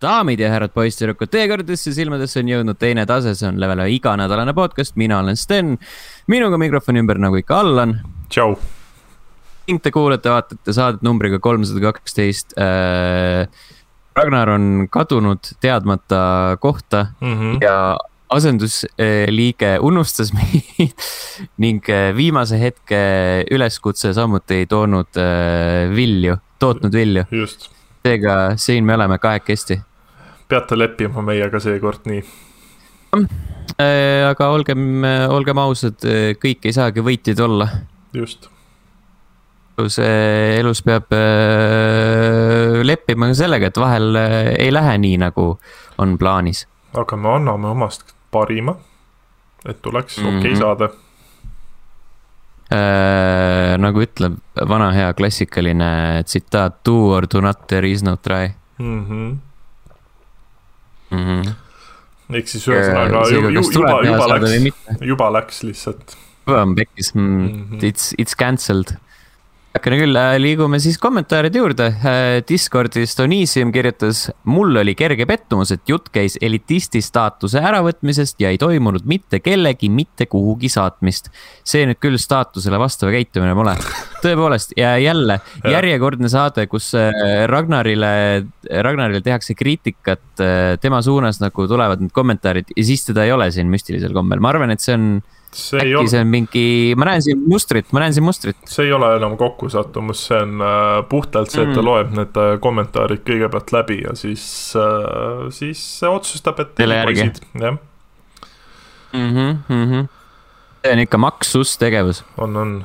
daamid ja härrad, poisssüdrukud, teie kõrgedesse silmadesse on jõudnud teine tase, see on Level ühe iganädalane podcast, mina olen Sten. minuga mikrofoni ümber nagu ikka Allan. tšau. ning te kuulete, vaatate saadet numbriga kolmsada kaksteist äh,. Ragnar on kadunud teadmata kohta mm -hmm. ja asendusliige unustas meid ning äh, viimase hetke üleskutse samuti ei toonud äh, vilju, tootnud vilju. seega siin me oleme kahekesti peate leppima meiega seekord nii. Äh, aga olgem, olgem ausad, kõik ei saagi võitjad olla. just. elus, elus peab äh, leppima sellega, et vahel äh, ei lähe nii, nagu on plaanis. aga me anname omast parima, et tuleks mm -hmm. okei okay saade äh,. nagu ütleb vana hea klassikaline tsitaat, do or do not, there is no try mm. -hmm mm. -hmm. ehk siis ühesõnaga juba, juba, juba läks, juba läks lihtsalt. pekkis mm, -hmm. it's, it's cancelled heakene küll, äh, liigume siis kommentaaride juurde. Äh, Discordis Donissium kirjutas, mul oli kerge pettumus, et jutt käis elitisti staatuse äravõtmisest ja ei toimunud mitte kellegi mitte kuhugi saatmist. see nüüd küll staatusele vastav käitumine pole. tõepoolest ja jälle järjekordne saade, kus äh, Ragnarile, Ragnarile tehakse kriitikat tema suunas, nagu tulevad need kommentaarid ja siis teda ei ole siin müstilisel kombel, ma arvan, et see on see äkki ole... see on mingi, ma näen siin mustrit, ma näen siin mustrit. see ei ole enam kokkusattumus, see on äh, puhtalt see, et ta mm. loeb need äh, kommentaarid kõigepealt läbi ja siis äh,, siis otsustab, et. selle järgi. jah mm -hmm. see on ikka maksustegevus. on, on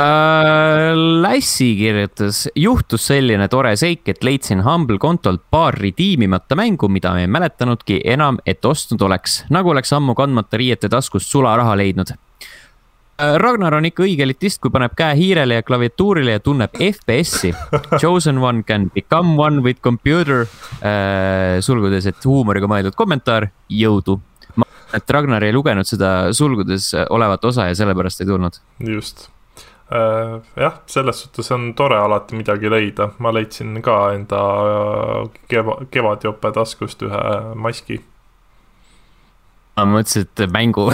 äh,. Lassi kirjutas, juhtus selline tore seik, et leidsin Humble kontolt paar redeemimata mängu, mida ma ei mäletanudki enam, et ostnud oleks. nagu oleks ammu kandmata riiete taskust sularaha leidnud äh, Ragnar on ikka õige elitist, kui paneb käe hiirele ja klaviatuurile ja tunneb FPS-i. Chosen one can become one with computer äh,. sulgudes, et huumoriga mõeldud kommentaar, jõudu. ma arvan, et Ragnar ei lugenud seda sulgudes olevat osa ja sellepärast ei tulnud. just jah, selles suhtes on tore alati midagi leida, ma leidsin ka enda äh, keva, kevadjope taskust ühe maski. ma mõtlesin, et mängu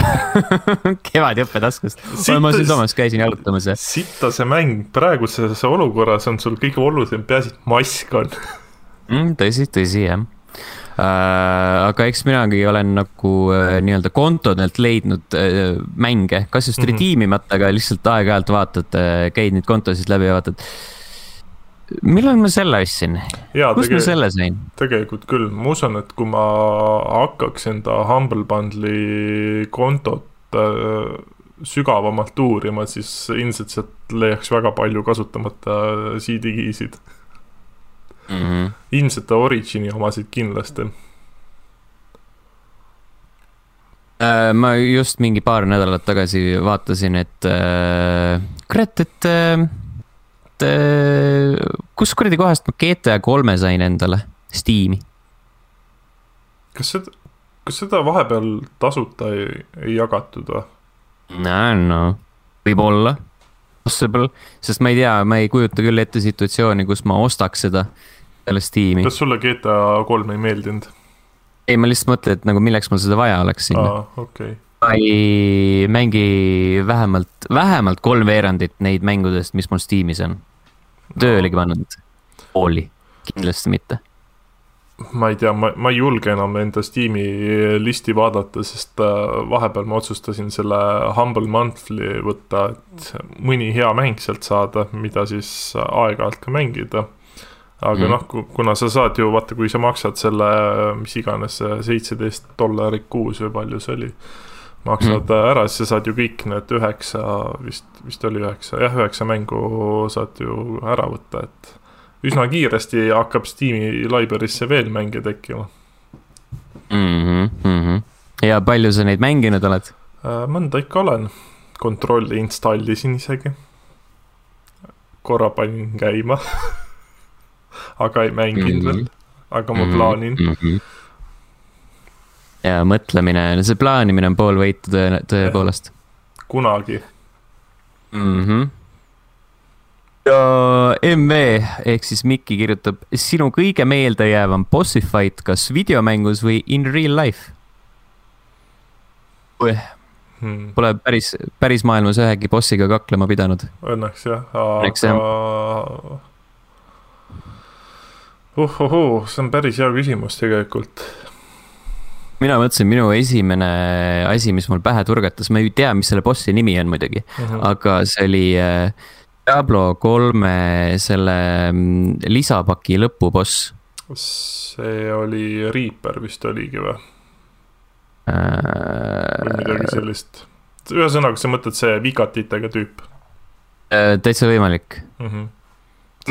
kevadjope taskust. ma siin Soomes käisin jalutamas ja. sitta see mäng, praeguses olukorras on sul kõige olulisem, peaasi, et mask on mm,. tõsi, tõsi jah Äh, aga eks minagi olen nagu äh, nii-öelda kontodelt leidnud äh, mänge, kas just mm -hmm. redeemimata, aga lihtsalt aeg-ajalt vaatad, käid neid kontosid läbi ja vaatad millal ma selle ostsin? kust ma selle sain? tegelikult küll, ma usun, et kui ma hakkaks enda Humble Bundle'i kontot äh, sügavamalt uurima, siis ilmselt sealt leiaks väga palju kasutamata CD-kiisid mm. -hmm. ilmselt Origini omasid kindlasti äh,. ma just mingi paar nädalat tagasi vaatasin, et äh, kurat, et äh,, et äh, kus kuradi kohast ma GTA kolme sain endale, Steam'i. kas seda, kas seda vahepeal tasuta ei, ei jagatud või? no, no võib-olla possible, sest ma ei tea, ma ei kujuta küll ette situatsiooni, kus ma ostaks seda sellest tiimi. kas sulle GTA kolm ei meeldinud? ei, ma lihtsalt mõtlen, et nagu milleks mul seda vaja oleks sinna. Okay. ma ei mängi vähemalt, vähemalt kolmveerandit neid mängudest, mis mul Steamis on. töö oligi pannud pooli, kindlasti mitte ma ei tea, ma, ma ei julge enam enda Steam'i listi vaadata, sest äh, vahepeal ma otsustasin selle Humble Monthly võtta, et mõni hea mäng sealt saada, mida siis aeg-ajalt ka mängida aga mm. noh, kuna sa saad ju vaata, kui sa maksad selle, mis iganes seitseteist dollarit kuus või palju see oli. maksad mm. ära, siis sa saad ju kõik need üheksa, vist, vist oli üheksa, jah, üheksa mängu saad ju ära võtta, et. üsna kiiresti hakkab Steam'i library'sse veel mänge tekkima mm. -hmm, mm -hmm. ja palju sa neid mänginud oled? Äh, mõnda ikka olen, kontrolli installisin isegi. korra panin käima aga ei mänginud mm -hmm. veel, aga ma mm -hmm. plaanin mm. -hmm. ja mõtlemine, see plaanimine on pool võitu tõe, tõepoolest. kunagi mm. -hmm. ja MV ehk siis Mikki kirjutab sinu kõige meeldejäävam bossi fight, kas videomängus või in real life? Hmm. Pole päris, päris maailmas ühegi bossiga kaklema pidanud. Õnneks jah, aga. Uhuhuu, see on päris hea küsimus tegelikult mina mõtlesin, minu esimene asi, mis mul pähe turgatas, ma ei tea, mis selle bossi nimi on muidugi mm, -hmm. aga see oli äh, Diablo kolme selle mm, lisapaki lõpuboss. see oli Reaper vist oligi või äh...? või midagi sellist. ühesõnaga, sa mõtled see vigatitega tüüp äh,? täitsa võimalik mm. -hmm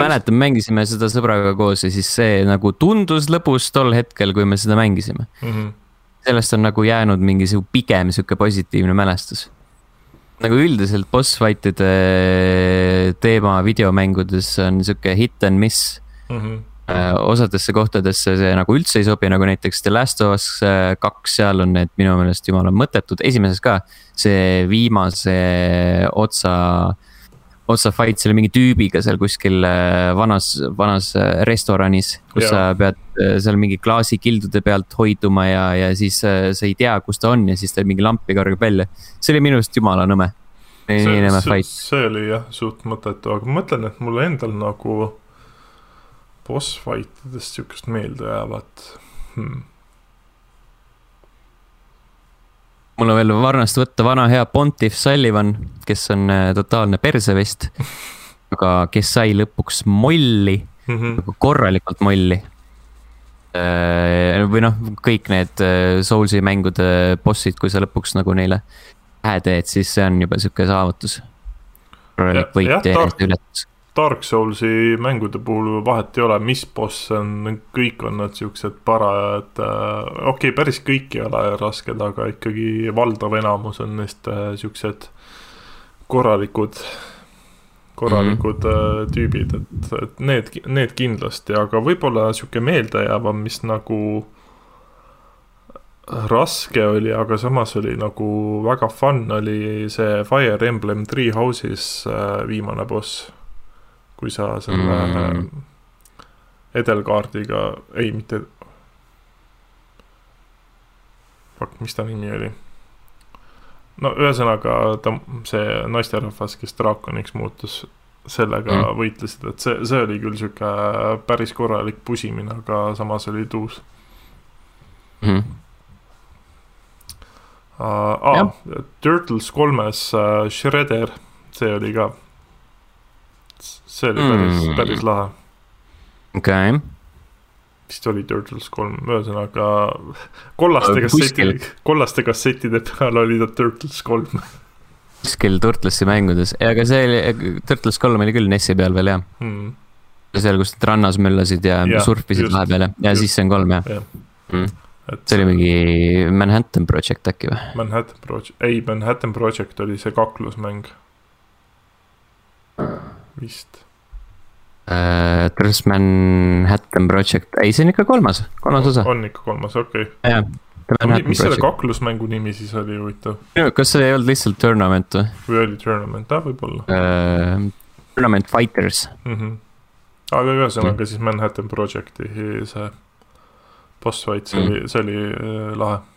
mäletan, mängisime seda sõbraga koos ja siis see nagu tundus lõbus tol hetkel, kui me seda mängisime mm. -hmm sellest on nagu jäänud mingi sihuke pigem sihuke positiivne mälestus. nagu üldiselt boss fight'ide teema videomängudes on sihuke hit and miss mm. -hmm osadesse kohtadesse see nagu üldse ei sobi, nagu näiteks The Last of Us äh, kaks, seal on need minu meelest jumala mõttetud, esimeses ka. see viimase otsa otsa fight selle mingi tüübiga seal kuskil äh, vanas, vanas äh, restoranis. kus ja. sa pead äh, seal mingi klaasikildude pealt hoiduma ja, ja siis sa ei tea, kus ta on ja siis ta mingi lampi kargab välja. see oli minu arust jumala nõme. nii nõme fight. see oli jah, suht mõttetu, aga ma mõtlen, et mulle endal nagu boss fight idest sihukest meelde jäävat hmm mul on veel varnast võtta vana hea Pontiff Sullivan, kes on äh, totaalne persevest. aga kes sai lõpuks molli mm, -hmm. korralikult molli. Äh, või noh, kõik need äh, Soulsi mängude bossid, kui sa lõpuks nagu neile pähe teed, siis see on juba sihuke saavutus. korralik võit ja eneseületus Dark Soulsi mängude puhul vahet ei ole, mis boss on, kõik on nad siuksed parajad äh,, okei okay,, päris kõik ei ole rasked, aga ikkagi valdav enamus on neist äh, siuksed korralikud, korralikud mm -hmm. tüübid, et, et need, need kindlasti, aga võib-olla sihuke meeldejäävam, mis nagu raske oli, aga samas oli nagu väga fun, oli see Fire Emblem Three Houses viimane boss kui sa selle mm. edelkaardiga, ei mitte. Fuck, mis ta nimi oli? no ühesõnaga ta, see naisterahvas, kes draakoniks muutus, sellega mm. võitlesid, et see, see oli küll sihuke päris korralik pusimine, aga samas oli tuus mm.. Uh, ah, Turtles kolmes uh, Shredder, see oli ka see oli päris mm., päris lahe. okei okay. vist oli Turtles kolm, ühesõnaga kollaste kassettide, kollaste kassettide peal oli ta Turtles kolm. kuskil Turtlesi mängudes, aga see oli, Turtles kolm oli küll NES-i peal veel jah mm.. seal, kus nad rannas möllasid ja, ja surfisid vahepeal ja, ja siis see on kolm jah ja. mm.? Et see oli mingi Manhattan Project äkki või? Manhattan Project, ei Manhattan Project oli see kaklusmäng vist. Trust Manhattan Project, ei, see on ikka kolmas, kolmas osa. on ikka kolmas, okei okay.. jah. mis selle kaklusmängu nimi siis oli huvitav? kas see ei olnud lihtsalt tournament või? või oli tournament, ah võib-olla uh,. Tournament Fighters mm. -hmm. aga ühesõnaga mm. siis Manhattan Projecti see boss fight, see mm. oli, see oli äh, lahe Äh,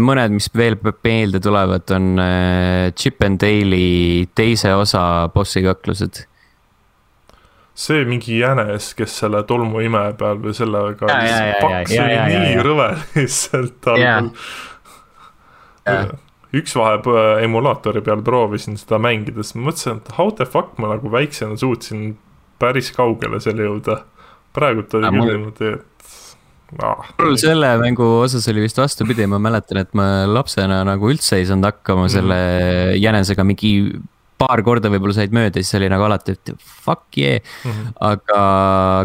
mõned, mis veel meelde tulevad, on äh, Chip and Dale'i teise osa bossi kaklused. see mingi jänes, kes selle tolmuimeja peal või sellega. see oli nii rõve lihtsalt algul. üks vahe emulaatori peal proovisin seda mängides, mõtlesin, et how the fuck ma nagu väiksena suutsin päris kaugele selle jõuda. praegult oli küll niimoodi, et. Mul selle mängu osas oli vist vastupidi, ma mäletan, et ma lapsena nagu üldse ei saanud hakkama mm. selle jänesega mingi paar korda võib-olla said mööda, siis oli nagu alati, et fuck yeah mm. -hmm. aga,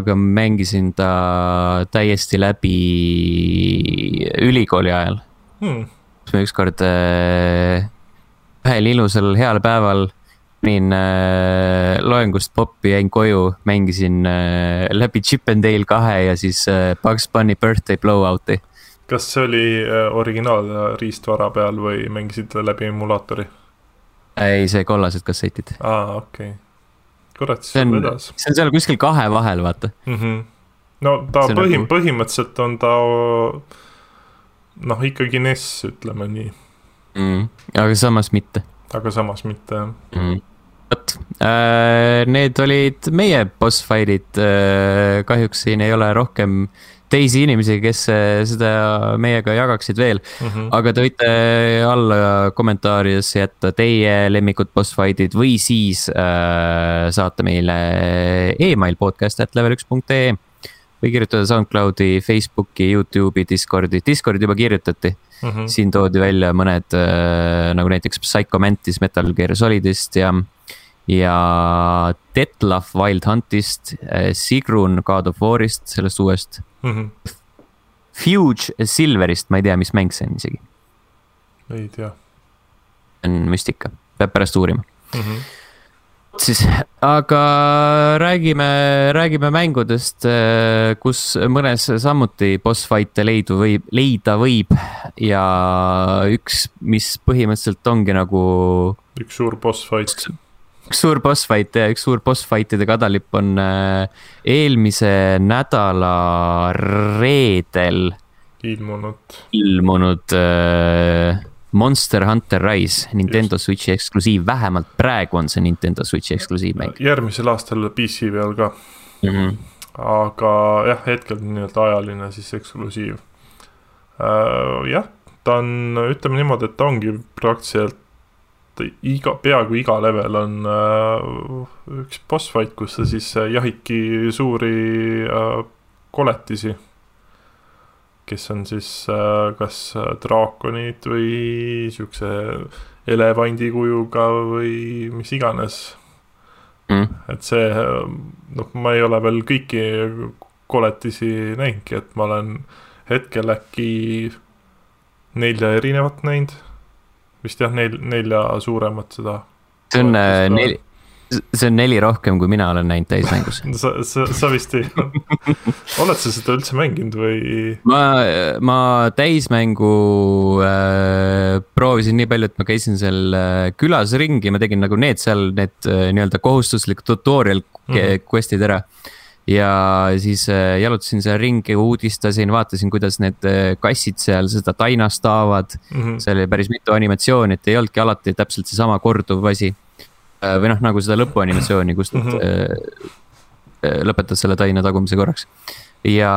aga mängisin ta täiesti läbi ülikooli ajal mm.. kus me ükskord äh, ühel ilusal heal päeval panin äh, loengust poppi, jäin koju, mängisin äh, läbi Chip and Dale kahe ja siis äh, Bugs Bunny Birthday Blowout'i. kas see oli äh, originaalriistvara peal või mängisid läbi emulaatori? ei, see kollased kassetid. aa, okei okay.. kurat, siis on vedas, see on seal kuskil kahe vahel, vaata. mm. -hmm. no ta See on põhim- nagu-, põhimõtteliselt on ta noh, ikkagi NES, ütleme nii, mm.. aga samas mitte aga samas mitte mm.. vot, need olid meie boss fight'id. kahjuks siin ei ole rohkem teisi inimesi, kes äh, seda meiega jagaksid veel, Mm -hmm. aga te võite alla kommentaaridesse jätta teie lemmikud boss fight'id või siis äh, saata meile email podcast at level üks punkt ee või kirjutada SoundCloudi, Facebooki, Youtube'i, Discordi, Discordi juba kirjutati Mm -hmm. siin toodi välja mõned äh, nagu näiteks Psycho Mantis Metal Gear Solidist ja, ja Detlef Wild Huntist, Sigrun God of War'ist, sellest uuest. Mm -hmm. Fuge Silverist, ma ei tea, mis mäng see on isegi, ei tea on müstika, peab pärast uurima. mm. -hmm. siis, aga räägime, räägime mängudest, kus mõnes samuti boss fight'e leidu võib, leida võib ja üks, mis põhimõtteliselt ongi nagu üks suur boss fight. üks suur boss fight ja üks suur boss fight'ide kadalipp on äh, eelmise nädala reedel ilmunud. ilmunud äh, Monster Hunter Rise, Nintendo Switchi eksklusiiv, vähemalt praegu on see Nintendo Switchi eksklusiivmäng järgmisel aastal PC peal ka, mm. -hmm. aga jah, hetkel nii-öelda ajaline siis eksklusiiv uh,. jah, ta on, ütleme niimoodi, et ta ongi praktiliselt iga, peaaegu iga level on uh, üks boss fight, kus sa siis äh, jahidki suuri uh, koletisi kes on siis äh, kas äh, draakonid või siukse elevandi kujuga või mis iganes. Mm. et see, noh, ma ei ole veel kõiki koletisi näinudki, et ma olen hetkel äkki nelja erinevat näinud. vist jah, nel-, nelja suuremat seda. see on neli, see on neli rohkem, kui mina olen näinud täismängus. sa, sa, sa vist ei, oled sa seda üldse mänginud või? ma, ma täismängu äh, proovisin nii palju, et ma käisin seal äh, külas ringi, ma tegin nagu need seal need äh, nii-öelda kohustuslikud tutorial mm. -hmm. quest'id ära. ja siis äh, jalutasin seal ringi, uudistasin, vaatasin, kuidas need äh, kassid seal seda tainast taavad. Mhm. seal oli päris mitu animatsiooni, et ei olnudki alati täpselt seesama korduv asi. Või noh, nagu seda lõpuanimatsiooni, kus nad Mhm. äh, lõpetad selle taina tagumise korraks. ja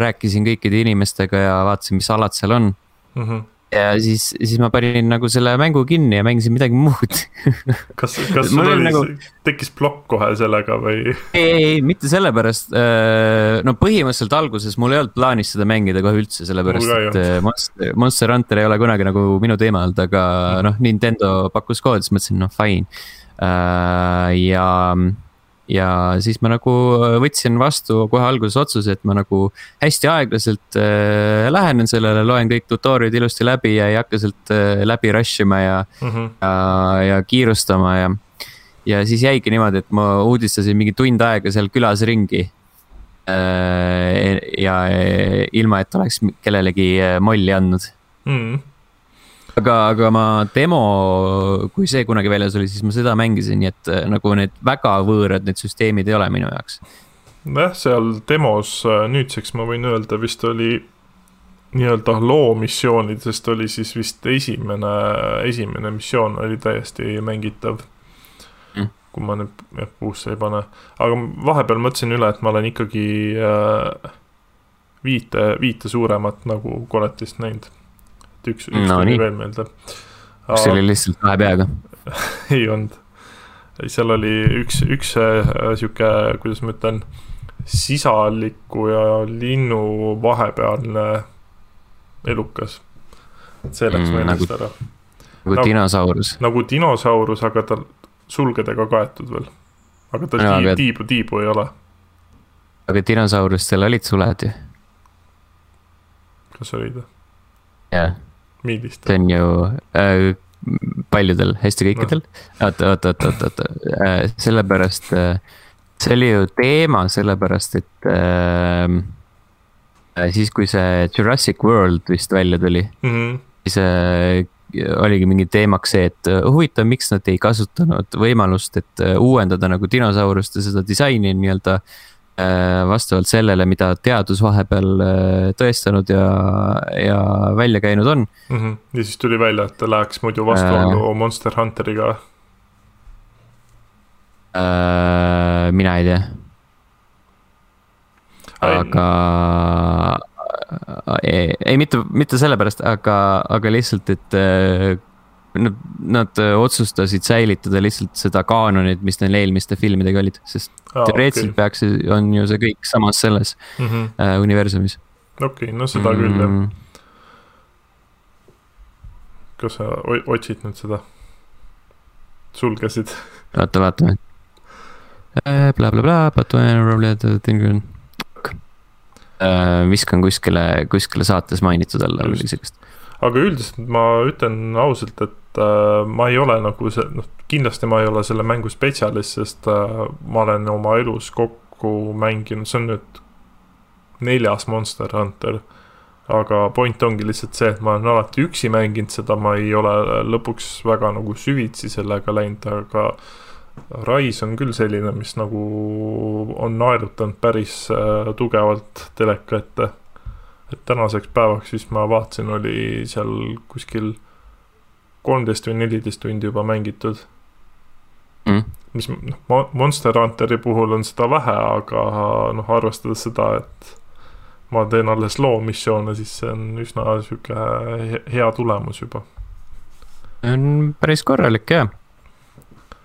rääkisin kõikide inimestega ja vaatasin, mis alad seal on. Mhm. ja siis, siis ma panin nagu selle mängu kinni ja mängisin midagi muud. kas, kas sul oli nagu- tekkis plokk kohe sellega või? ei, ei, mitte sellepärast. no põhimõtteliselt alguses mul ei olnud plaanis seda mängida kohe üldse, sellepärast et äh, Monster, Monster Hunter ei ole kunagi nagu minu teema olnud, aga noh, Nintendo pakkus koodi, siis mõtlesin, noh fine. ja, ja siis ma nagu võtsin vastu kohe alguses otsuse, et ma nagu hästi aeglaselt äh, lähenen sellele, loen kõik tutorial'id ilusti läbi ja ei hakka sealt äh, läbi rush ima ja Mhm. ja, ja kiirustama ja, ja siis jäigi niimoodi, et ma uudistasin mingi tund aega seal külas ringi. ja ilma, et oleks kellelegi äh, molli andnud. Mhm. aga, aga ma demo, kui see kunagi väljas oli, siis ma seda mängisin, nii et äh, nagu need väga võõrad need süsteemid ei ole minu jaoks. nojah, seal demos äh, nüüdseks ma võin öelda, vist oli nii-öelda loo missioonidest oli siis vist esimene, esimene missioon oli täiesti mängitav Mm. kui ma nüüd jah puusse ei pane, aga vahepeal mõtlesin üle, et ma olen ikkagi äh, viite, viite suuremat nagu koletist näinud. Et üks, üks No tuli veel meelde. kas see oli lihtsalt kahe peaga? ei olnud. seal oli üks, üks äh, sihuke, kuidas ma ütlen, sisaliku ja linnu vahepealne elukas. see läks Mm, meelest nagu- ära. nagu Nagu- dinosaurus. nagu dinosaurus, aga tal sulgedega kaetud veel. aga tal Jaa, tiib, aga- tiibu, tiibu ei ole. aga dinosaurustel olid suled ju, kas olid? jah. Millist see? on ju äh, paljudel, hästi kõikidel. oota, oota, oota, oota, oota äh,, sellepärast äh,, see oli ju teema sellepärast, et äh, äh, siis, kui see Jurassic World vist välja tuli, Mhm. siis äh, oligi mingi teemaks see, et äh, huvitav, miks nad ei kasutanud võimalust, et äh, uuendada nagu dinosauruste seda disaini nii-öelda vastavalt sellele, mida teadus vahepeal tõestanud ja, ja välja käinud on mm. -hmm. ja siis tuli välja, et ta läheks muidu vastuollu äh, Monster Hunteriga äh,. mina ei tea. aga ei, ei, mitte, mitte sellepärast, aga, aga lihtsalt, et äh, nad, nad otsustasid säilitada lihtsalt seda kaanonit, mis neil eelmiste filmidega olid, sest ah, teoreetiliselt okay. peaks, on ju see kõik samas selles mm -hmm. uh, universumis. okei okay,, no seda mm -hmm. küll jah. Mm. kas sa otsid nüüd seda? sulgesid? oota, vaatame blablabla, but when Äh, viskan kuskile, kuskile saates mainitud alla või midagi sellist. Aga üldiselt ma ütlen ausalt, et äh, ma ei ole nagu see, noh, kindlasti ma ei ole selle mängu spetsialist, sest äh, ma olen oma elus kokku mänginud, see on nüüd neljas Monster Hunter. aga point ongi lihtsalt see, et ma olen alati üksi mänginud seda, ma ei ole lõpuks väga nagu süvitsi sellega läinud, aga Rise on küll selline, mis nagu on naerutanud päris äh, tugevalt teleka ette. Et tänaseks päevaks vist ma vaatasin, oli seal kuskil kolmteist või neliteist tundi juba mängitud mm.. mis noh, Monster Hunteri puhul on seda vähe, aga noh, arvestades seda, et ma teen alles loomissioone, siis see on üsna sihuke hea tulemus juba. on päris korralik jah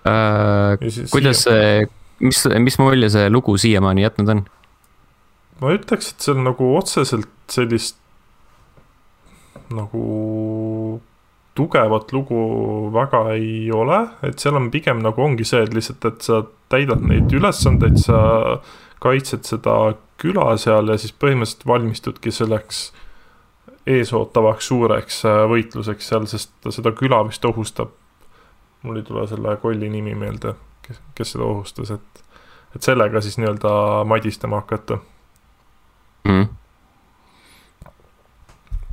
äh,. kuidas see, mis, mis mulje see lugu siiamaani jätnud on? Ma ütleks, et on nagu otseselt sellist nagu tugevat lugu väga ei ole, et seal on pigem nagu ongi see, et lihtsalt, et sa täidad neid ülesandeid, sa kaitsed seda küla seal ja siis põhimõtteliselt valmistudki selleks eesootavaks suureks äh, võitluseks seal, sest seda küla vist ohustab mul ei tule selle kolli nimi meelde, kes, kes seda ohustas, et, et sellega siis nii-öelda madistama hakata.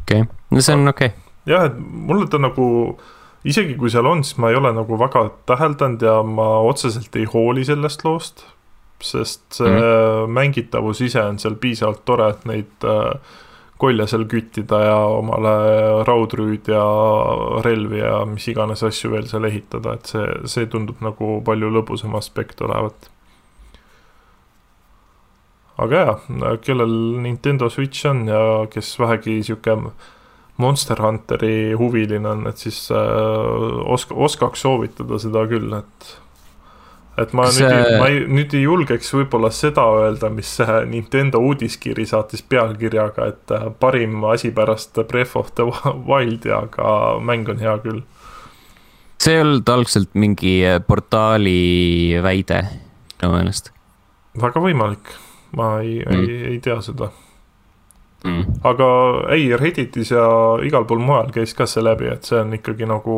Okei okay., no see on okei okay.. jah, et mulle ta nagu, isegi kui seal on, siis ma ei ole nagu väga täheldanud ja ma otseselt ei hooli sellest loost, sest see mm -hmm. mängitavus ise on seal piisavalt tore, et neid äh, kolja seal küttida ja omale raudrüüd ja relvi ja mis iganes asju veel seal ehitada, et see, see tundub nagu palju lõbusam aspekt olevat. Aga jaa, kellel Nintendo Switch on ja kes vähegi sihuke Monster Hunteri huviline on, et siis äh, oska, oskaks soovitada seda küll, et et ma see... nüüd, ma ei, nüüd ei julgeks võib-olla seda öelda, mis Nintendo uudiskiri saatis pealkirjaga, et äh, parim asi pärast Breath of the Wildi, aga mäng on hea küll. see ei olnud algselt mingi äh, portaali väide minu meelest? väga võimalik, ma ei mm., ei, ei tea seda mm.. aga ei, Redditis ja igal pool mujal käis ka see läbi, et see on ikkagi nagu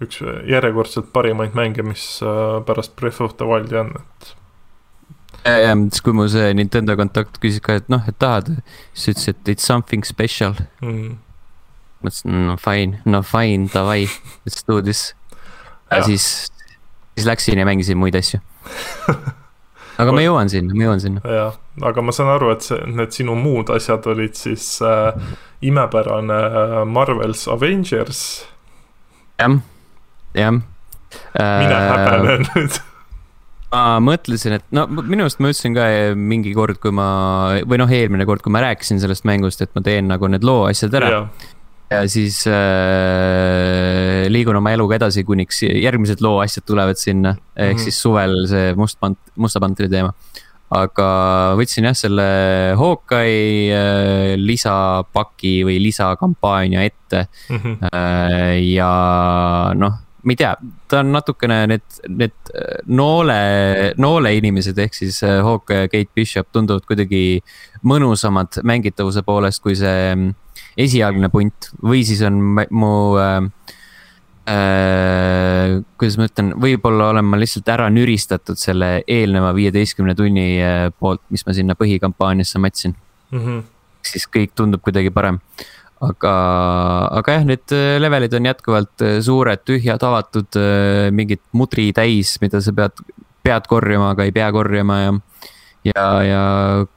üks järjekordselt parimaid mänge, mis äh, pärast Breath of the Wildi on, et. ja, ja siis kui mu see Nintendo kontakt küsis ka, et noh, et tahad, siis ütles, et it's something special mm.. mõtlesin, no fine, no fine, davai, let's do this. ja siis, siis läksin ja mängisin muid asju aga ma jõuan sinna, ma jõuan sinna. jah, aga ma saan aru, et see, need sinu muud asjad olid siis äh, imepärane äh, Marvel's Avengers. jah jah. mine äh, häbene nüüd ma mõtlesin, et no minu arust ma ütlesin ka mingi kord, kui ma või noh, eelmine kord, kui ma rääkisin sellest mängust, et ma teen nagu need loo asjad ära. Ja siis äh, liigun oma eluga edasi, kuniks järgmised loo asjad tulevad sinna, ehk mm -hmm. siis suvel see must pant-, musta pantri teema. aga võtsin jah, selle Hawkeye äh, lisapaki või lisakampaania ette mm. -hmm. Äh, ja noh ma ei tea, ta on natukene need, need äh, noole, noole inimesed ehk siis äh, Hawk ja Kate Bishop tunduvad kuidagi mõnusamad mängitavuse poolest kui see mm, esialgne punt või siis on mu äh,. Äh, kuidas ma ütlen, võib-olla olen ma lihtsalt ära nüristatud selle eelneva viieteistkümne tunni äh, poolt, mis ma sinna põhikampaaniasse matsin mm. -hmm. siis kõik tundub kuidagi parem aga, aga jah, need levelid on jätkuvalt suured, tühjad, avatud, mingit mudri täis, mida sa pead, pead korjama, aga ei pea korjama ja ja, ja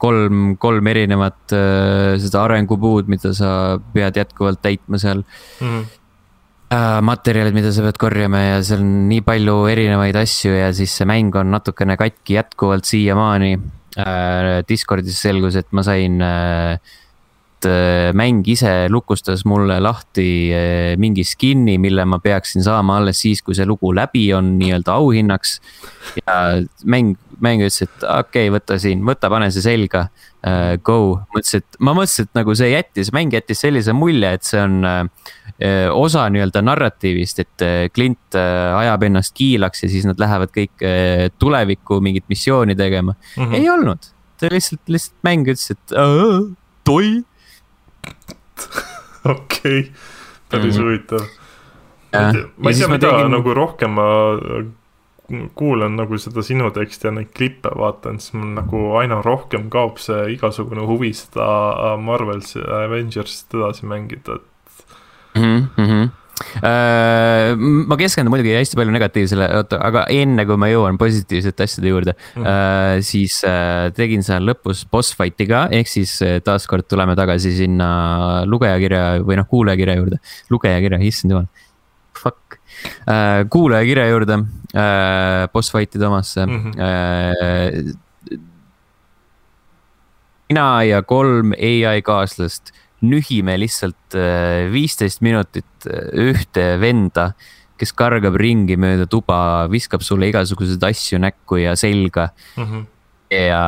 kolm, kolm erinevat äh, seda arengupuud, mida sa pead jätkuvalt täitma seal mm. -hmm. Äh, materjalid, mida sa pead korjama ja seal on nii palju erinevaid asju ja siis see mäng on natukene katki jätkuvalt siiamaani äh,. Discordis selgus, et ma sain äh, mäng ise lukustas mulle lahti äh, mingi skin'i, mille ma peaksin saama alles siis, kui see lugu läbi on nii-öelda auhinnaks. ja mäng mäng ütles, et okei okay,, võta siin, võta, pane see selga uh,. Go, mõtlesin, et ma mõtlesin, et nagu see jättis, mäng jättis sellise mulje, et see on osa nii-öelda narratiivist, et Clint uh, ajab ennast kiilaks ja siis nad lähevad kõik tulevikku mingit missiooni tegema mm. -hmm. ei olnud, ta lihtsalt, lihtsalt mäng ütles, et toi. okei, päris mhm. huvitav mm. ma ei tea, mida tegin... nagu rohkem ma kuulan nagu seda sinu teksti ja neid klippe vaatan, siis mul nagu aina rohkem kaob see igasugune huvi seda äh, Marvel's Avengers'it edasi mängida, et mm. -hmm. Uh, ma keskendun muidugi hästi palju negatiivsele, oota, aga enne kui ma jõuan positiivsete asjade juurde mm, -hmm. siis uh, tegin seal lõpus boss fight'i ka, ehk siis taaskord tuleme tagasi sinna lugejakirja või noh, kuulajakirja juurde. lugejakirja, issand jumal, fuck äh,, kuulajakirja juurde äh,, boss fight'ide omasse mm. -hmm. Äh, mina ja kolm ai kaaslast nühime lihtsalt äh, viisteist minutit äh, ühte venda, kes kargab ringi mööda tuba, viskab sulle igasuguseid asju näkku ja selga mm. -hmm. ja,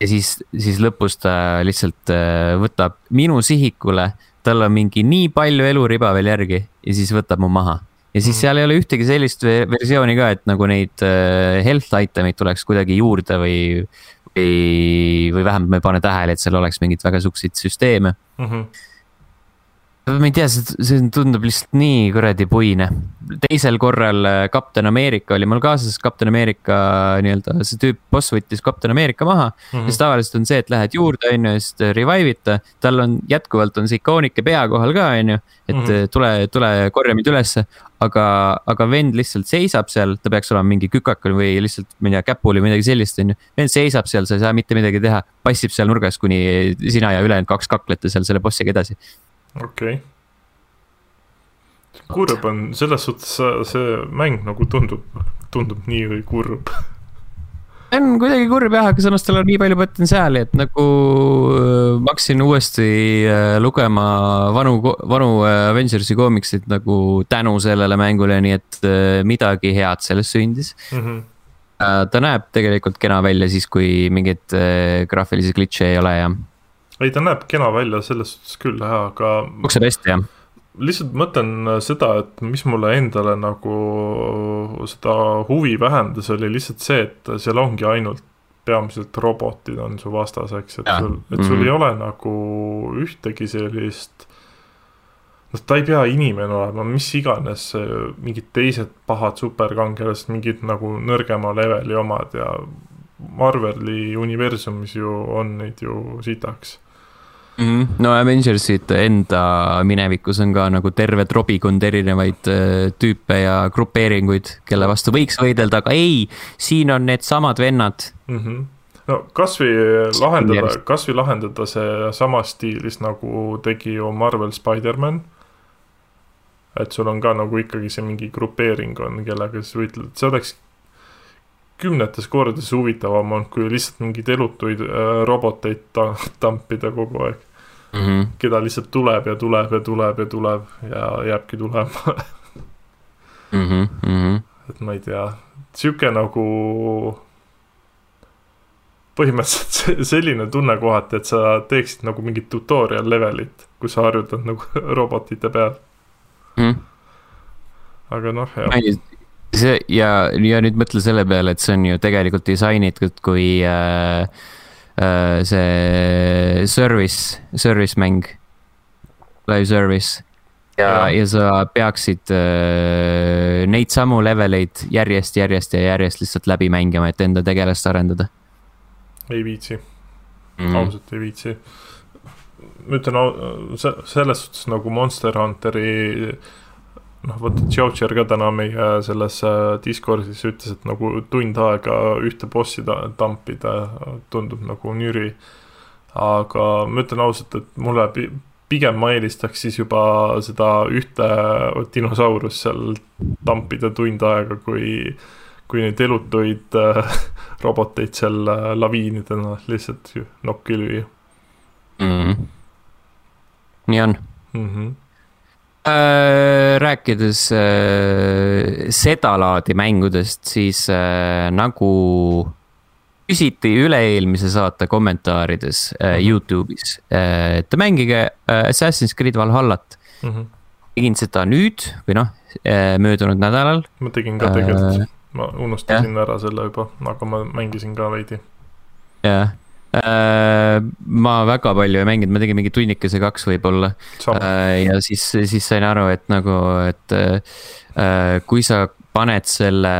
ja siis, siis lõpus ta lihtsalt äh, võtab minu sihikule, tal on mingi nii palju eluriba veel järgi ja siis võtab mu maha ja siis mhm. seal ei ole ühtegi sellist versiooni ka, et nagu neid health item'id tuleks kuidagi juurde või, või, või vähemalt ma ei pane tähele, et seal oleks mingeid väga siukseid süsteeme mm. Ma ei tea, see, see tundub lihtsalt nii kuradi puine. teisel korral äh, Kapten Ameerika oli mul kaasas, Kapten Ameerika nii-öelda see tüüp, boss võttis Kapten Ameerika maha mm. -hmm. siis tavaliselt on see, et lähed juurde, on ju, siis revive ita, tal on jätkuvalt on see ikoonike pea kohal ka, on ju. et mm -hmm. tule, tule korja mind ülesse, aga, aga vend lihtsalt seisab seal, ta peaks olema mingi kükakal või lihtsalt, ma ei tea, käpul või midagi sellist, on ju. vend seisab seal, sa ei saa mitte midagi teha, passib seal nurgas, kuni sina ja ülejäänud kaks kaklete seal selle bossiga edasi okei okay.. kurb on, selles suhtes see mäng nagu tundub, tundub nii kurb on kuidagi kurb jah, aga samas tal on nii palju potentsiaali, et nagu äh, ma hakkasin uuesti äh, lugema vanu, vanu äh, Avengersi koomikseid nagu tänu sellele mängule, nii et midagi head sellest sündis mm. -hmm. ta näeb tegelikult kena välja siis, kui mingeid graafilisi glitch'e ei ole ja ei, ta näeb kena välja selles suhtes küll jah, aga. jookseb hästi jah lihtsalt mõtlen seda, et mis mulle endale nagu seda huvi vähendas, oli lihtsalt see, et seal ongi ainult peamiselt robotid on su vastaseks, et ja. sul, et sul mm -hmm. ei ole nagu ühtegi sellist. noh, ta ei pea inimene olema, mis iganes, mingid teised pahad superkangelased, mingid nagu nõrgema leveli omad ja Marveli universumis ju on neid ju sitaks mm. -hmm. no Avengersid enda minevikus on ka nagu terve trobikond erinevaid äh, tüüpe ja grupeeringuid, kelle vastu võiks võidelda, aga ei, siin on needsamad vennad mm. -hmm no kasvõi lahendada, kasvõi lahendada see samas stiilis nagu tegi ju Marvel Spider-man. et sul on ka nagu ikkagi see mingi grupeering on, kellega siis võitled, see oleks kümnetes kordades huvitavam on, kui lihtsalt mingeid elutuid äh, roboteid ta tampida kogu aeg mm. -hmm. keda lihtsalt tuleb ja tuleb ja tuleb ja tuleb ja jääbki tulema mm. -hmm, mm -hmm. et ma ei tea, sihuke nagu põhimõtteliselt selline tunne kohati, et sa teeksid nagu mingit tutorial levelit, kus sa harjutad nagu robotite peal mm. -hmm. aga noh, jah see ja, ja nüüd mõtle selle peale, et see on ju tegelikult disainitud kui äh, äh, see service, service mäng. Live service ja, ja, ja sa peaksid äh, neid samu leveleid järjest, järjest ja järjest lihtsalt läbi mängima, et enda tegelast arendada. ei viitsi mm., ausalt ei viitsi. ma ütlen selles suhtes nagu Monster Hunteri noh, vaata Tšotšer ka täna meie selles äh, Discordis ütles, et nagu tund aega ühte bossi ta tampida tundub nagu nüri. aga ma ütlen ausalt, et mulle pigem ma eelistaks siis juba seda ühte dinosaurust seal tampida tund aega, kui, kui neid elutuid äh, roboteid seal äh, laviinidena lihtsalt nokki lüüa mm. -hmm. nii on mm. -hmm rääkides äh, sedalaadi mängudest, siis äh, nagu küsiti üle-eelmise saate kommentaarides äh, mhm. Youtube'is, äh, et mängige äh, Assassin's Creed Valhallat mm. -hmm. tegin seda nüüd või noh, möödunud nädalal. ma tegin ka tegelikult, ma unustasin ja. ära selle juba, aga ma mängisin ka veidi. jah Äh, ma väga palju ei mänginud, ma tegin mingi tunnikese kaks võib-olla. Äh, ja siis, siis sain aru, et nagu, et äh, kui sa paned selle.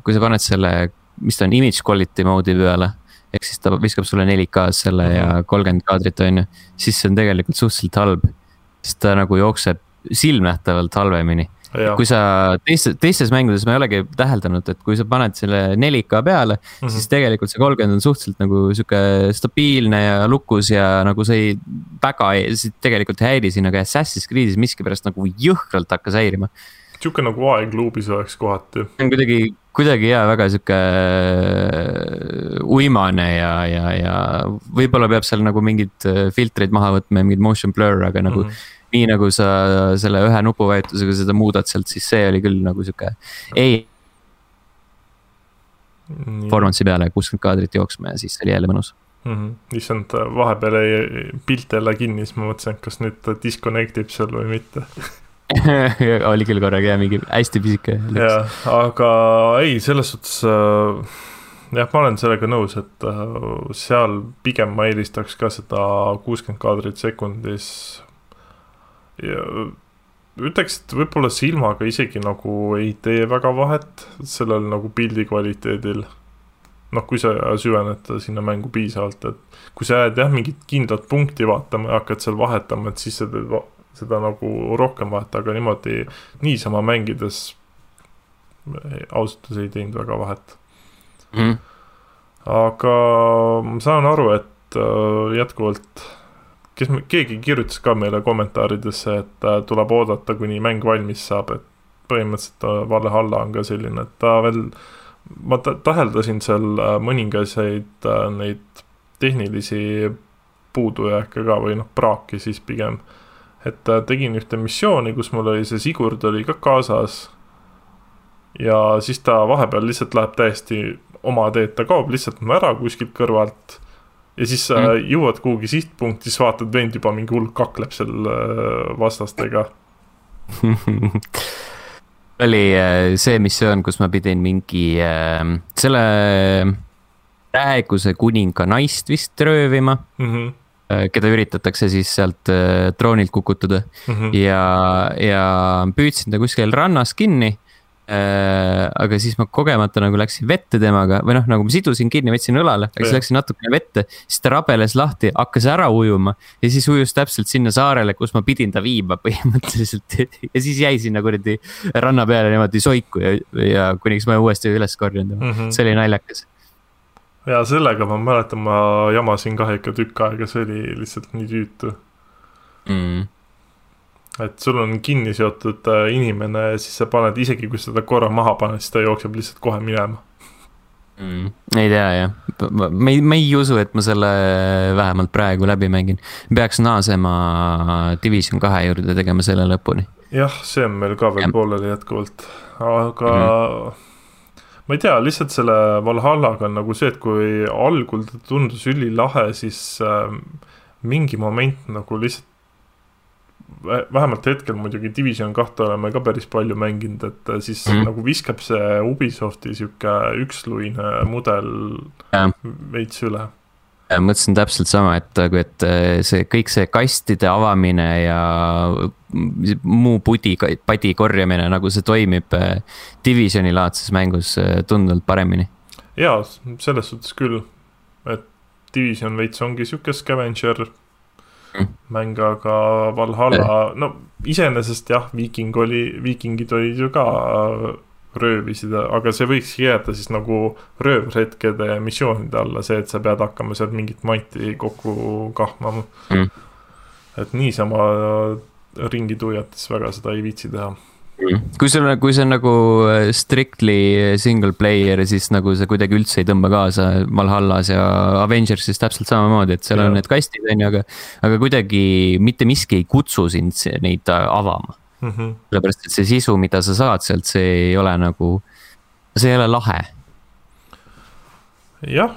kui sa paned selle, mis ta on, image quality mode'i peale ehk siis ta viskab sulle 4K-s selle ja kolmkümmend kaadrit on ju, siis see on tegelikult suhteliselt halb. sest ta nagu jookseb silmnähtavalt halvemini kui sa teistes, teistes mängudes ma ei olegi täheldanud, et kui sa paned selle 4K peale mm, -hmm. siis tegelikult see kolmkümmend on suhteliselt nagu sihuke stabiilne ja lukus ja nagu see ei, väga ei, tegelikult ei häiri sind, aga Assassin's Creed'is miskipärast nagu jõhkralt hakkas häirima. sihuke nagu aegluubis oleks kohati. on kuidagi, kuidagi jaa, väga sihuke uimane ja, ja, ja võib-olla peab seal nagu mingeid äh, filtreid maha võtma ja mingid motion blur, aga nagu mm. -hmm nii nagu sa selle ühe nupuvajutusega seda muudad sealt, siis see oli küll nagu sihuke, ei. Performance'i peale kuuskümmend kaadrit jooksma ja siis oli jälle mõnus mm. -hmm. issand, vahepeal jäi pilt jälle kinni, siis ma mõtlesin, et kas nüüd ta disconnect ib seal või mitte oli küll korraga jah, mingi hästi pisike. jah, aga ei, selles suhtes äh, jah, ma olen sellega nõus, et äh, seal pigem ma eelistaks ka seda kuuskümmend kaadrit sekundis ja ütleks, et võib-olla silmaga isegi nagu ei tee väga vahet sellel nagu pildi kvaliteedil. noh, kui sa süvened sinna mängu piisavalt, et kui sa jääd jah, mingit kindlat punkti vaatama ja hakkad seal vahetama, et siis sa teed seda nagu rohkem vahet, aga niimoodi niisama mängides ausalt öeldes ei teinud väga vahet mm.. aga ma saan aru, et äh, jätkuvalt kes, keegi kirjutas ka meile kommentaaridesse, et äh, tuleb oodata, kuni mäng valmis saab, et põhimõtteliselt äh, Valhalla on ka selline, et ta veel, ma täheldasin seal äh, mõningaseid neid tehnilisi puudujääke ka või noh, praaki siis pigem. et tegin ühte missiooni, kus mul oli see Sigurd oli ka kaasas. ja siis ta vahepeal lihtsalt läheb täiesti oma teed, ta kaob lihtsalt ära kuskilt kõrvalt ja siis sa mm. jõuad kuhugi sihtpunkti, siis vaatad, vend juba mingi hull kakleb seal äh, vastastega oli äh, see missioon, kus ma pidin mingi äh, selle praeguse kuninga naist vist röövima mm. -hmm keda üritatakse siis sealt troonilt kukutada mm -hmm. ja, ja püüdsin ta kuskil rannas kinni Äh, aga siis ma kogemata nagu läksin vette temaga või noh, nagu ma sidusin kinni, võtsin õlale, aga siis läksin natukene vette. siis ta rabeles lahti, hakkas ära ujuma ja siis ujus täpselt sinna saarele, kus ma pidin ta viima põhimõtteliselt. ja siis jäi sinna kuradi ranna peale niimoodi soiku ja, ja kuniks ma uuesti üles korjan tema mm, -hmm. see oli naljakas ja sellega ma mäletan, ma jamasin ka ikka tükk aega, see oli lihtsalt nii tüütu mm et sul on kinni seotud äh, inimene siis sa paned, isegi kui sa ta korra maha paned, siis ta jookseb lihtsalt kohe minema mm,. ei tea jah, ma ei, ma ei usu, et ma selle vähemalt praegu läbi mängin. peaks naasema Division kahe juurde, tegema selle lõpuni. jah, see on meil ka veel ja. pooleli jätkuvalt, aga mm. ma ei tea, lihtsalt selle Valhallaga on nagu see, et kui algul ta tundus ülilahe, siis äh, mingi moment nagu lihtsalt vähemalt hetkel muidugi Division kahte oleme ka päris palju mänginud, et äh, siis mm -hmm. nagu viskab see Ubisofti sihuke üksluine mudel ja. veits üle. mõtlesin täpselt sama, et, et äh, see kõik see kastide avamine ja muu pudi, padi korjamine, nagu see toimib äh, Divisioni laadses mängus tunduvalt paremini. jaa, selles suhtes küll, et Division veits ongi sihuke scavenger. mäng, aga Valhalla, no iseenesest jah, viiking oli, viikingid olid ju ka röövisid, aga see võikski jääda siis nagu röövretkede missioonide alla, see, et sa pead hakkama sealt mingit manti kokku kahmama Mm. et niisama ringi tuiates väga seda ei viitsi teha. Kui sul, kui see on nagu äh, strictly single player, siis nagu see kuidagi üldse ei tõmba kaasa Valhallas ja Avengersis täpselt samamoodi, et seal on Jah. need kastid, on ju, aga. aga kuidagi mitte miski ei kutsu sind neid äh, avama, Mm -hmm. sellepärast et see sisu, mida sa saad sealt, see ei ole nagu, see ei ole lahe. jah,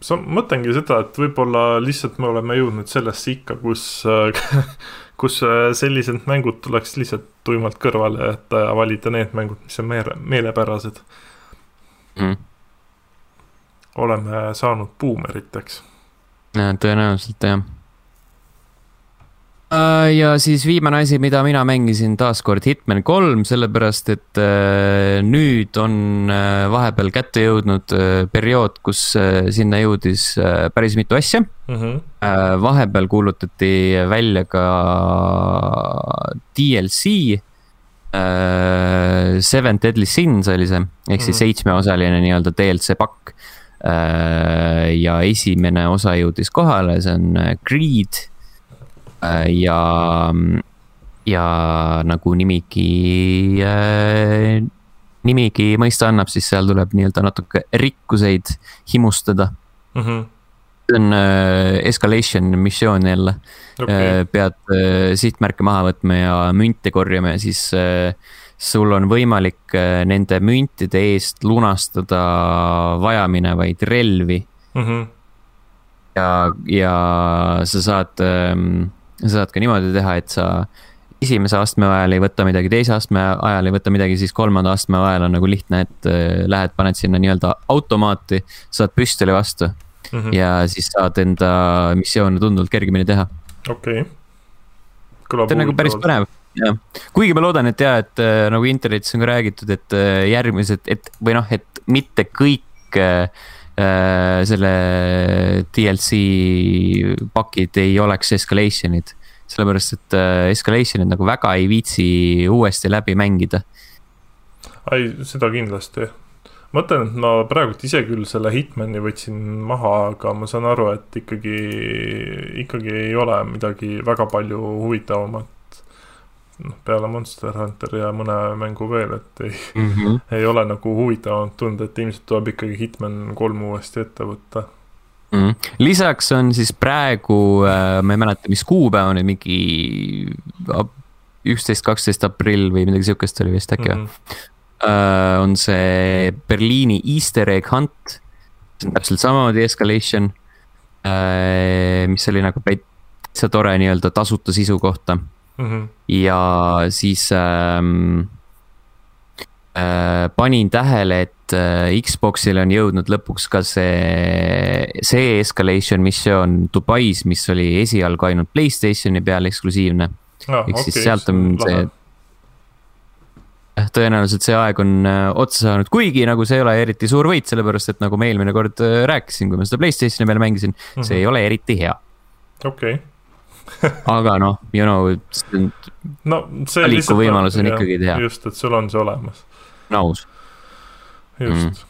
sa, mõtlengi seda, et võib-olla lihtsalt me oleme jõudnud sellesse ikka, kus, kus äh, sellised mängud tuleks lihtsalt tuimalt kõrvale jätta ja valida need mängud, mis on meele, meelepärased. Mm. oleme saanud buumeriteks. tõenäoliselt jah. Ja siis viimane asi, mida mina mängisin taaskord Hitman kolm, sellepärast et äh, nüüd on äh, vahepeal kätte jõudnud äh, periood, kus äh, sinna jõudis äh, päris mitu asja. Mm -hmm. vahepeal kuulutati välja ka DLC. Seven Deadly Sins oli see, ehk siis Mhm. seitsmeosaline nii-öelda DLC pakk. ja esimene osa jõudis kohale, see on äh, Greed. ja, ja nagu nimigi, nimigi mõista annab, siis seal tuleb nii-öelda natuke rikkuseid himustada Mm -hmm. see on äh, escalation missioon jälle okay., pead äh, sihtmärke maha võtma ja münte korjama ja siis äh, sul on võimalik äh, nende müntide eest lunastada vajaminevaid relvi mm. -hmm. ja, ja sa saad ähm,, sa saad ka niimoodi teha, et sa esimese astme ajal ei võta midagi, teise astme ajal ei võta midagi, siis kolmanda astme ajal on nagu lihtne, et äh, lähed, paned sinna nii-öelda automaati, saad püstoli vastu mm -hmm. ja siis saad enda missioone tunduvalt kergemini teha. okei. kõlab see on nagu päris põnev, jah. kuigi ma loodan, et ja, et äh, nagu internetis on ka räägitud, et äh, järgmised, et või noh, et mitte kõik äh, selle DLC pakid ei oleks escalation'id. sellepärast, et äh, escalation'id nagu väga ei viitsi uuesti läbi mängida. ei, seda kindlasti. ma ütlen, et ma praegult ise küll selle Hitmani võtsin maha, aga ma saan aru, et ikkagi, ikkagi ei ole midagi väga palju huvitavamat. noh, peale Monster Hunter ja mõne mängu veel, et ei, Mm -hmm. ei ole nagu huvitavamat tunda, et ilmselt tuleb ikkagi Hitman kolm uuesti ette võtta. Mm. lisaks on siis praegu, ma ei mäleta, mis kuupäev on, mingi üksteist, kaksteist aprill või midagi sihukest oli vist äkki või? uh, on see Berliini Easter egg hunt. see on täpselt samamoodi escalation uh,, mis oli nagu täitsa tore nii-öelda tasuta sisu kohta Mhm. ja siis ähm, äh, panin tähele, et äh, Xbox'ile on jõudnud lõpuks ka see, see escalation missioon Dubais, mis oli esialgu ainult Playstationi peal eksklusiivne. ehk siis sealt on see tõenäoliselt see aeg on äh, otsa saanud, kuigi nagu see ei ole eriti suur võit, sellepärast et nagu ma eelmine kord äh, rääkisin, kui ma seda Playstationi peal mängisin mm, -hmm. see ei ole eriti hea. okei, aga noh, you know, see on no see Valikuvõimalus on jah, ikkagi hea. just, et sul on see olemas, aus. just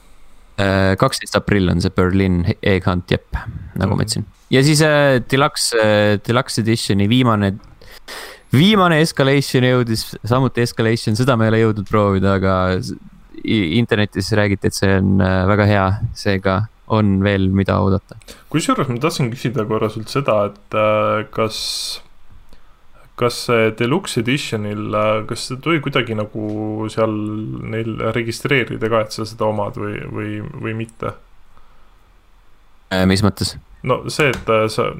Äh, kaksteist aprill on see Berlin Egg Hunt, jep, nagu ma Mhm. ütlesin. ja siis äh, Deluxe äh,, Deluxe Editioni viimane, viimane Escalation jõudis, samuti Escalation, seda ma ei ole jõudnud proovida, aga internetis räägiti, et see on äh, väga hea, seega on veel, mida oodata. kusjuures ma tahtsin küsida korra sult seda, et äh, kas, kas see Deluxe Editionil, kas see tuli kuidagi nagu seal neil registreerida ka, et sa seda omad või, või, või mitte? Äh, mis mõttes? no see, et äh, sa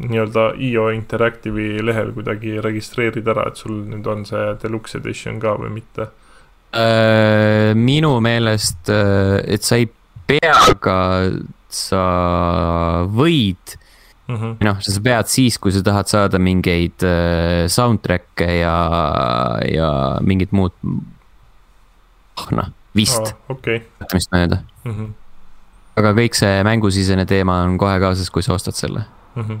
nii-öelda IO Interactive'i lehel kuidagi registreerid ära, et sul nüüd on see Deluxe Edition ka või mitte? Äh, minu meelest, et sa ei pea, aga sa võid Mm -hmm. noh, sa pead siis, kui sa tahad saada mingeid äh, soundtrack'e ja, ja mingit muud. ah noh, vist, okei mäletamist mööda. mm. -hmm. aga kõik see mängusisene teema on kohe kaasas, kui sa ostad selle mm -hmm..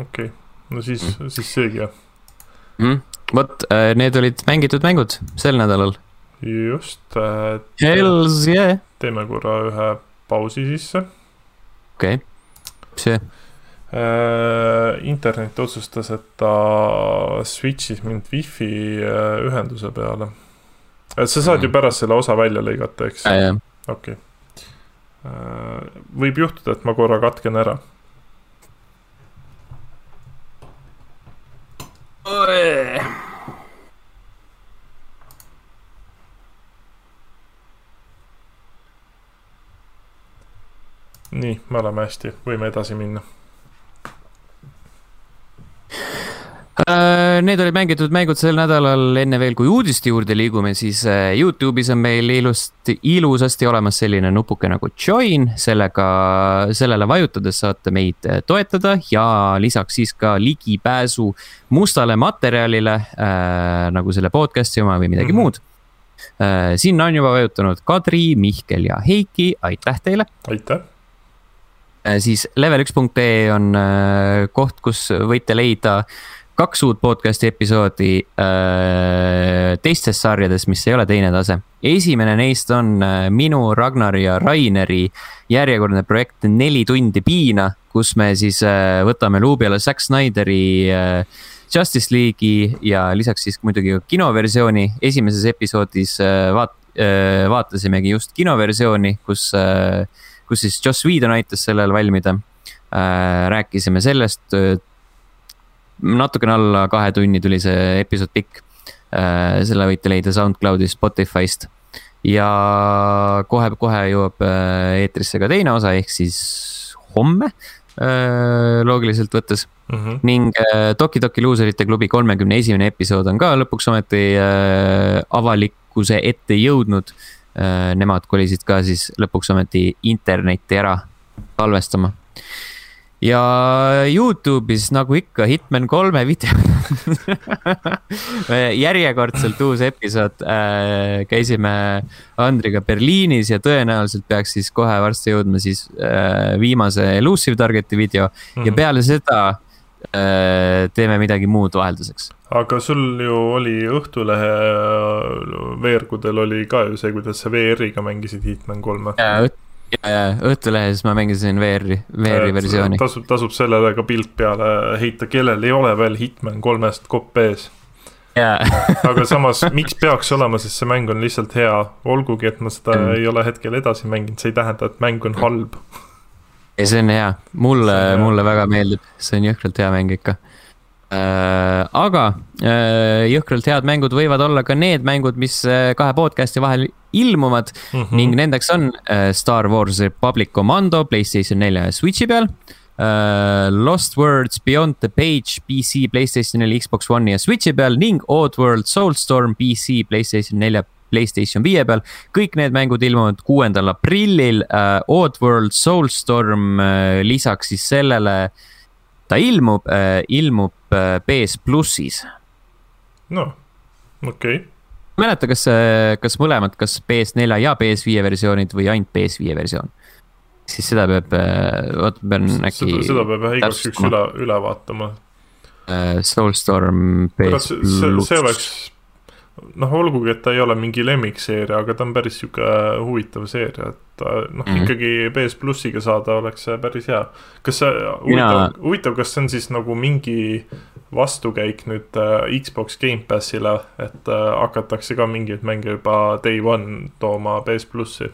okei okay., no siis mm., siis seegi jah mm.. vot, äh, need olid mängitud mängud sel nädalal. Just äh,. Hells yeah. teeme korra ühe pausi sisse. okei okay., see äh,. internet otsustas, et ta switch'is mind wifi äh, ühenduse peale. et sa saad mm. ju pärast selle osa välja lõigata, eks? okei võib juhtuda, et ma korra katken ära. Nii, me oleme hästi, võime edasi minna Äh, need olid mängitud mängud sel nädalal, enne veel kui uudiste juurde liigume, siis äh, Youtube'is on meil ilusti, ilusasti olemas selline nupuke nagu join, sellega, sellele vajutades saate meid äh, toetada ja lisaks siis ka ligipääsu mustale materjalile äh, nagu selle podcast'i oma või midagi mm -hmm. muud äh,. sinna on juba vajutanud Kadri, Mihkel ja Heiki, aitäh teile. aitäh siis level1.ee on koht, kus võite leida kaks uut podcast'i episoodi äh, teistes sarjades, mis ei ole teine tase. esimene neist on äh, minu, Ragnari ja Raineri järjekordne projekt Neli tundi piina, kus me siis äh, võtame luubi alla Zack Snyderi äh, Justice League'i ja lisaks siis muidugi kinoversiooni. esimeses episoodis äh, vaat- äh,, vaatasimegi just kinoversiooni, kus äh,, kus siis Joss Whedon aitas sellel valmida äh,. rääkisime sellest natukene alla kahe tunni tuli see episood pikk. Äh, selle võite leida SoundCloudist, Spotify'st ja kohe-kohe jõuab äh, eetrisse ka teine osa, ehk siis homme äh, loogiliselt võttes mm. -hmm. ning Toki Toki luuserite klubi kolmekümne esimene episood on ka lõpuks ometi avalikkuse ette jõudnud. Nemad kolisid ka siis lõpuks ometi internetti ära salvestama ja Youtube'is nagu ikka Hitman kolme video järjekordselt uus episood äh,. käisime Andriga Berliinis ja tõenäoliselt peaks siis kohe varsti jõudma siis äh, viimase Elusive Target'i video mm -hmm. ja mhm. peale seda äh, teeme midagi muud vahelduseks. aga sul ju oli Õhtulehe veergudel oli ka ju see, kuidas sa VR-iga mängisid Hitman kolme ja, ja Õhtulehes ma mängisin VR-i, VR-i versiooni. tasub, tasub sellele ka pilt peale heita, kellel ei ole veel Hitman kolmest kopp ees aga samas, miks peaks olema, sest see mäng on lihtsalt hea, olgugi et ma seda mm. ei ole hetkel edasi mänginud, see ei tähenda, et mäng on halb. ei, see on hea, mulle, mulle väga meeldib, see on jõhkralt hea mäng ikka äh,. aga äh, jõhkralt head mängud võivad olla ka need mängud, mis äh, kahe podcast'i vahel ilmuvad mm. -hmm. ning nendeks on uh, Star Wars Republic Commando Playstation nelja ja Switch'i peal uh,. Lost Words Beyond the Page PC, Playstation neli, Xbox One'i ja Switch'i peal ning Oddworld Soulstorm PC, Playstation nelja Playstation viie peal. kõik need mängud ilmuvad kuuendal aprillil uh,. Oddworld Soulstorm uh, lisaks siis sellele, ta ilmub uh,, ilmub uh, PS plussis. noh, okei okay mäleta, kas, kas mõlemad, kas PS4 ja PS5 versioonid või ainult PS5 versioon? siis seda peab, oot, pean äkki. seda, peab jah igaks juhuks üle, üle vaatama uh,. Soulstorm, see oleks, noh, olgugi, et ta ei ole mingi lemmikseeria, aga ta on päris sihuke huvitav seeria, et ta noh mm -hmm., ikkagi PS plussiga saada oleks päris hea. kas see, huvitav, huvitav, kas see on siis nagu mingi vastukäik nüüd äh, Xbox Gamepassile, et äh, hakatakse ka mingeid mänge juba day one tooma PS plussi?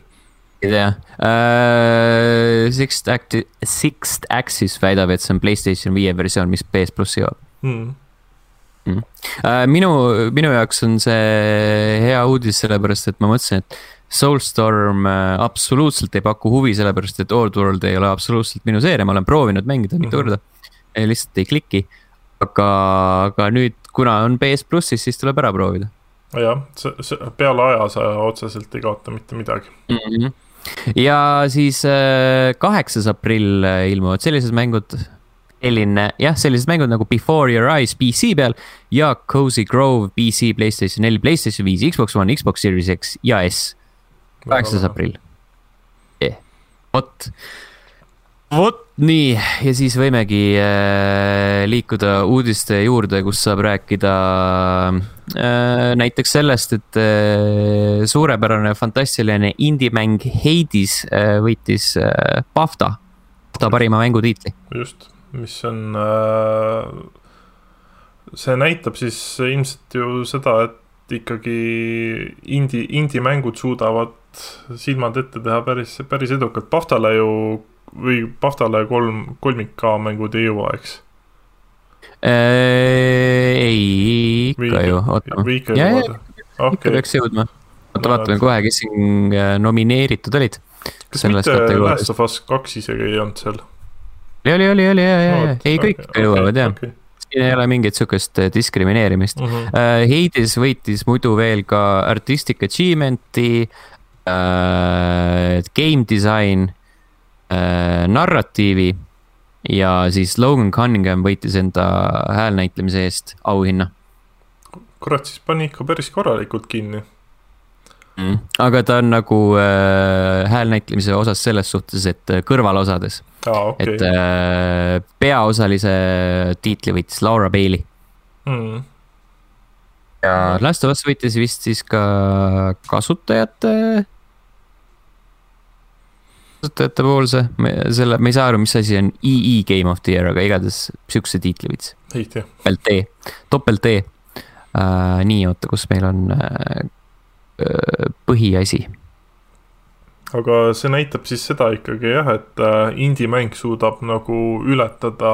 ei tea uh,, Sixth Acti-, Sixth Axis väidab, et see on Playstation viie versioon, mis PS plussi jõuab mm.. Mm. Uh, minu, minu jaoks on see hea uudis, sellepärast et ma mõtlesin, et Soulstorm uh, absoluutselt ei paku huvi, sellepärast et Oddworld ei ole absoluutselt minu seeria, ma olen proovinud mängida mitu mm -hmm. korda. lihtsalt ei kliki aga, aga nüüd, kuna on PS plussis, siis tuleb ära proovida. jah, see, see peale aja sa otseselt ei kaota mitte midagi mm. -hmm. ja siis äh, kaheksas aprill äh, ilmuvad sellised mängud selline, jah, sellised mängud nagu Before Your Eyes PC peal ja Cozy Grove PC, Playstation neli, Playstation viis, Xbox One, Xbox Series X ja S. kaheksas aprill. vot, vot nii ja siis võimegi äh, liikuda uudiste juurde, kus saab rääkida äh, näiteks sellest, et äh, suurepärane fantastiline indie-mäng Hades äh, võitis äh, BAFTA, BAFTA parima mängutiitli. just, mis on äh,, see näitab siis ilmselt ju seda, et ikkagi indie, indie-mängud suudavad silmad ette teha päris, päris edukalt. BAFTA-le ju või Paftale kolm, kolmik K mängud ei jõua, eks äh,? ei, ikka ju, oota. ikka peaks jõudma. oota, vaatame kohe, kes siin äh, nomineeritud olid. kas mitte Last of Us kaks isegi ei olnud seal? Oli, oli, oli, ei kõik okay, jõuavad jah okay siin ei ole mingit sihukest äh, diskrimineerimist mm. -hmm. Uh, Hades võitis muidu veel ka Artistic Achievement'i uh,, Game Design äh, narratiivi ja siis Logan Cunningham võitis enda häälnäitlemise eest auhinna. kurat, siis pani ikka päris korralikult kinni mm.. aga ta on nagu äh, häälnäitlemise osas selles suhtes, et äh, kõrvalosades ah,. Okay. et äh, peaosalise tiitli võitis Laura Bailey mm.. ja Last of Us võitis vist siis ka kasutajate kasutajate poolse, selle, ma ei saa aru, mis asi on EE Game of the Year, aga igatahes sihukese tiitli võits. topelt E, topelt E uh,. nii, oota, kus meil on uh, põhiasi. aga see näitab siis seda ikkagi jah, et uh, indie-mäng suudab nagu ületada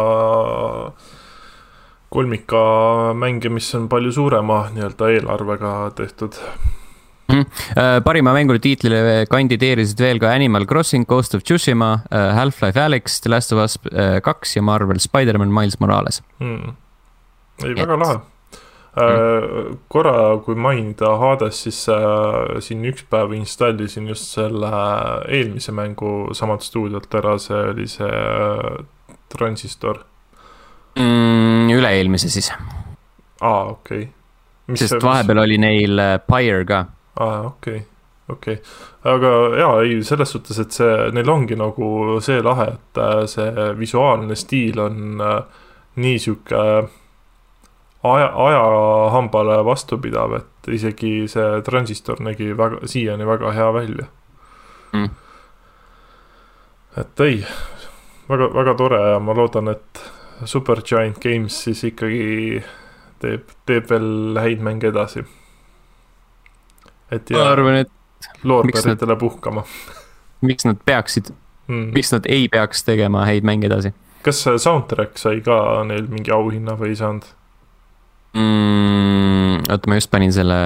kolmika mänge, mis on palju suurema nii-öelda eelarvega tehtud. Mm.. parima mänguri tiitlile kandideerisid veel ka Animal Crossing, Ghost of Tsushima, äh, Half-Life Alyx, The Last of Us äh, kaks ja Marvel Spider-man Miles Morales. Mm.. ei, väga lahe mm.. korra, kui mainida Hades, siis äh, siin üks päev installisin just selle eelmise mängu samalt stuudiolt ära, see oli see äh, Transistor mm,. üle-eelmise siis. aa, okei okay.. sest vahepeal mis... oli neil Pyre ka aa, okei okay okei okay., aga jaa, ei selles suhtes, et see, neil ongi nagu see lahe, et äh, see visuaalne stiil on äh, nii sihuke aja, ajahambale vastupidav, et isegi see transistor nägi väga, siiani väga hea välja. Mm.. et ei, väga, väga tore ja ma loodan, et Supergiant Games siis ikkagi teeb, teeb veel häid mänge edasi. Et ma arvan, et loorberitele puhkama. miks nad peaksid mm., miks nad ei peaks tegema häid mänge edasi? kas soundtrack sai ka neil mingi auhinna või ei saanud mm,? oota, ma just panin selle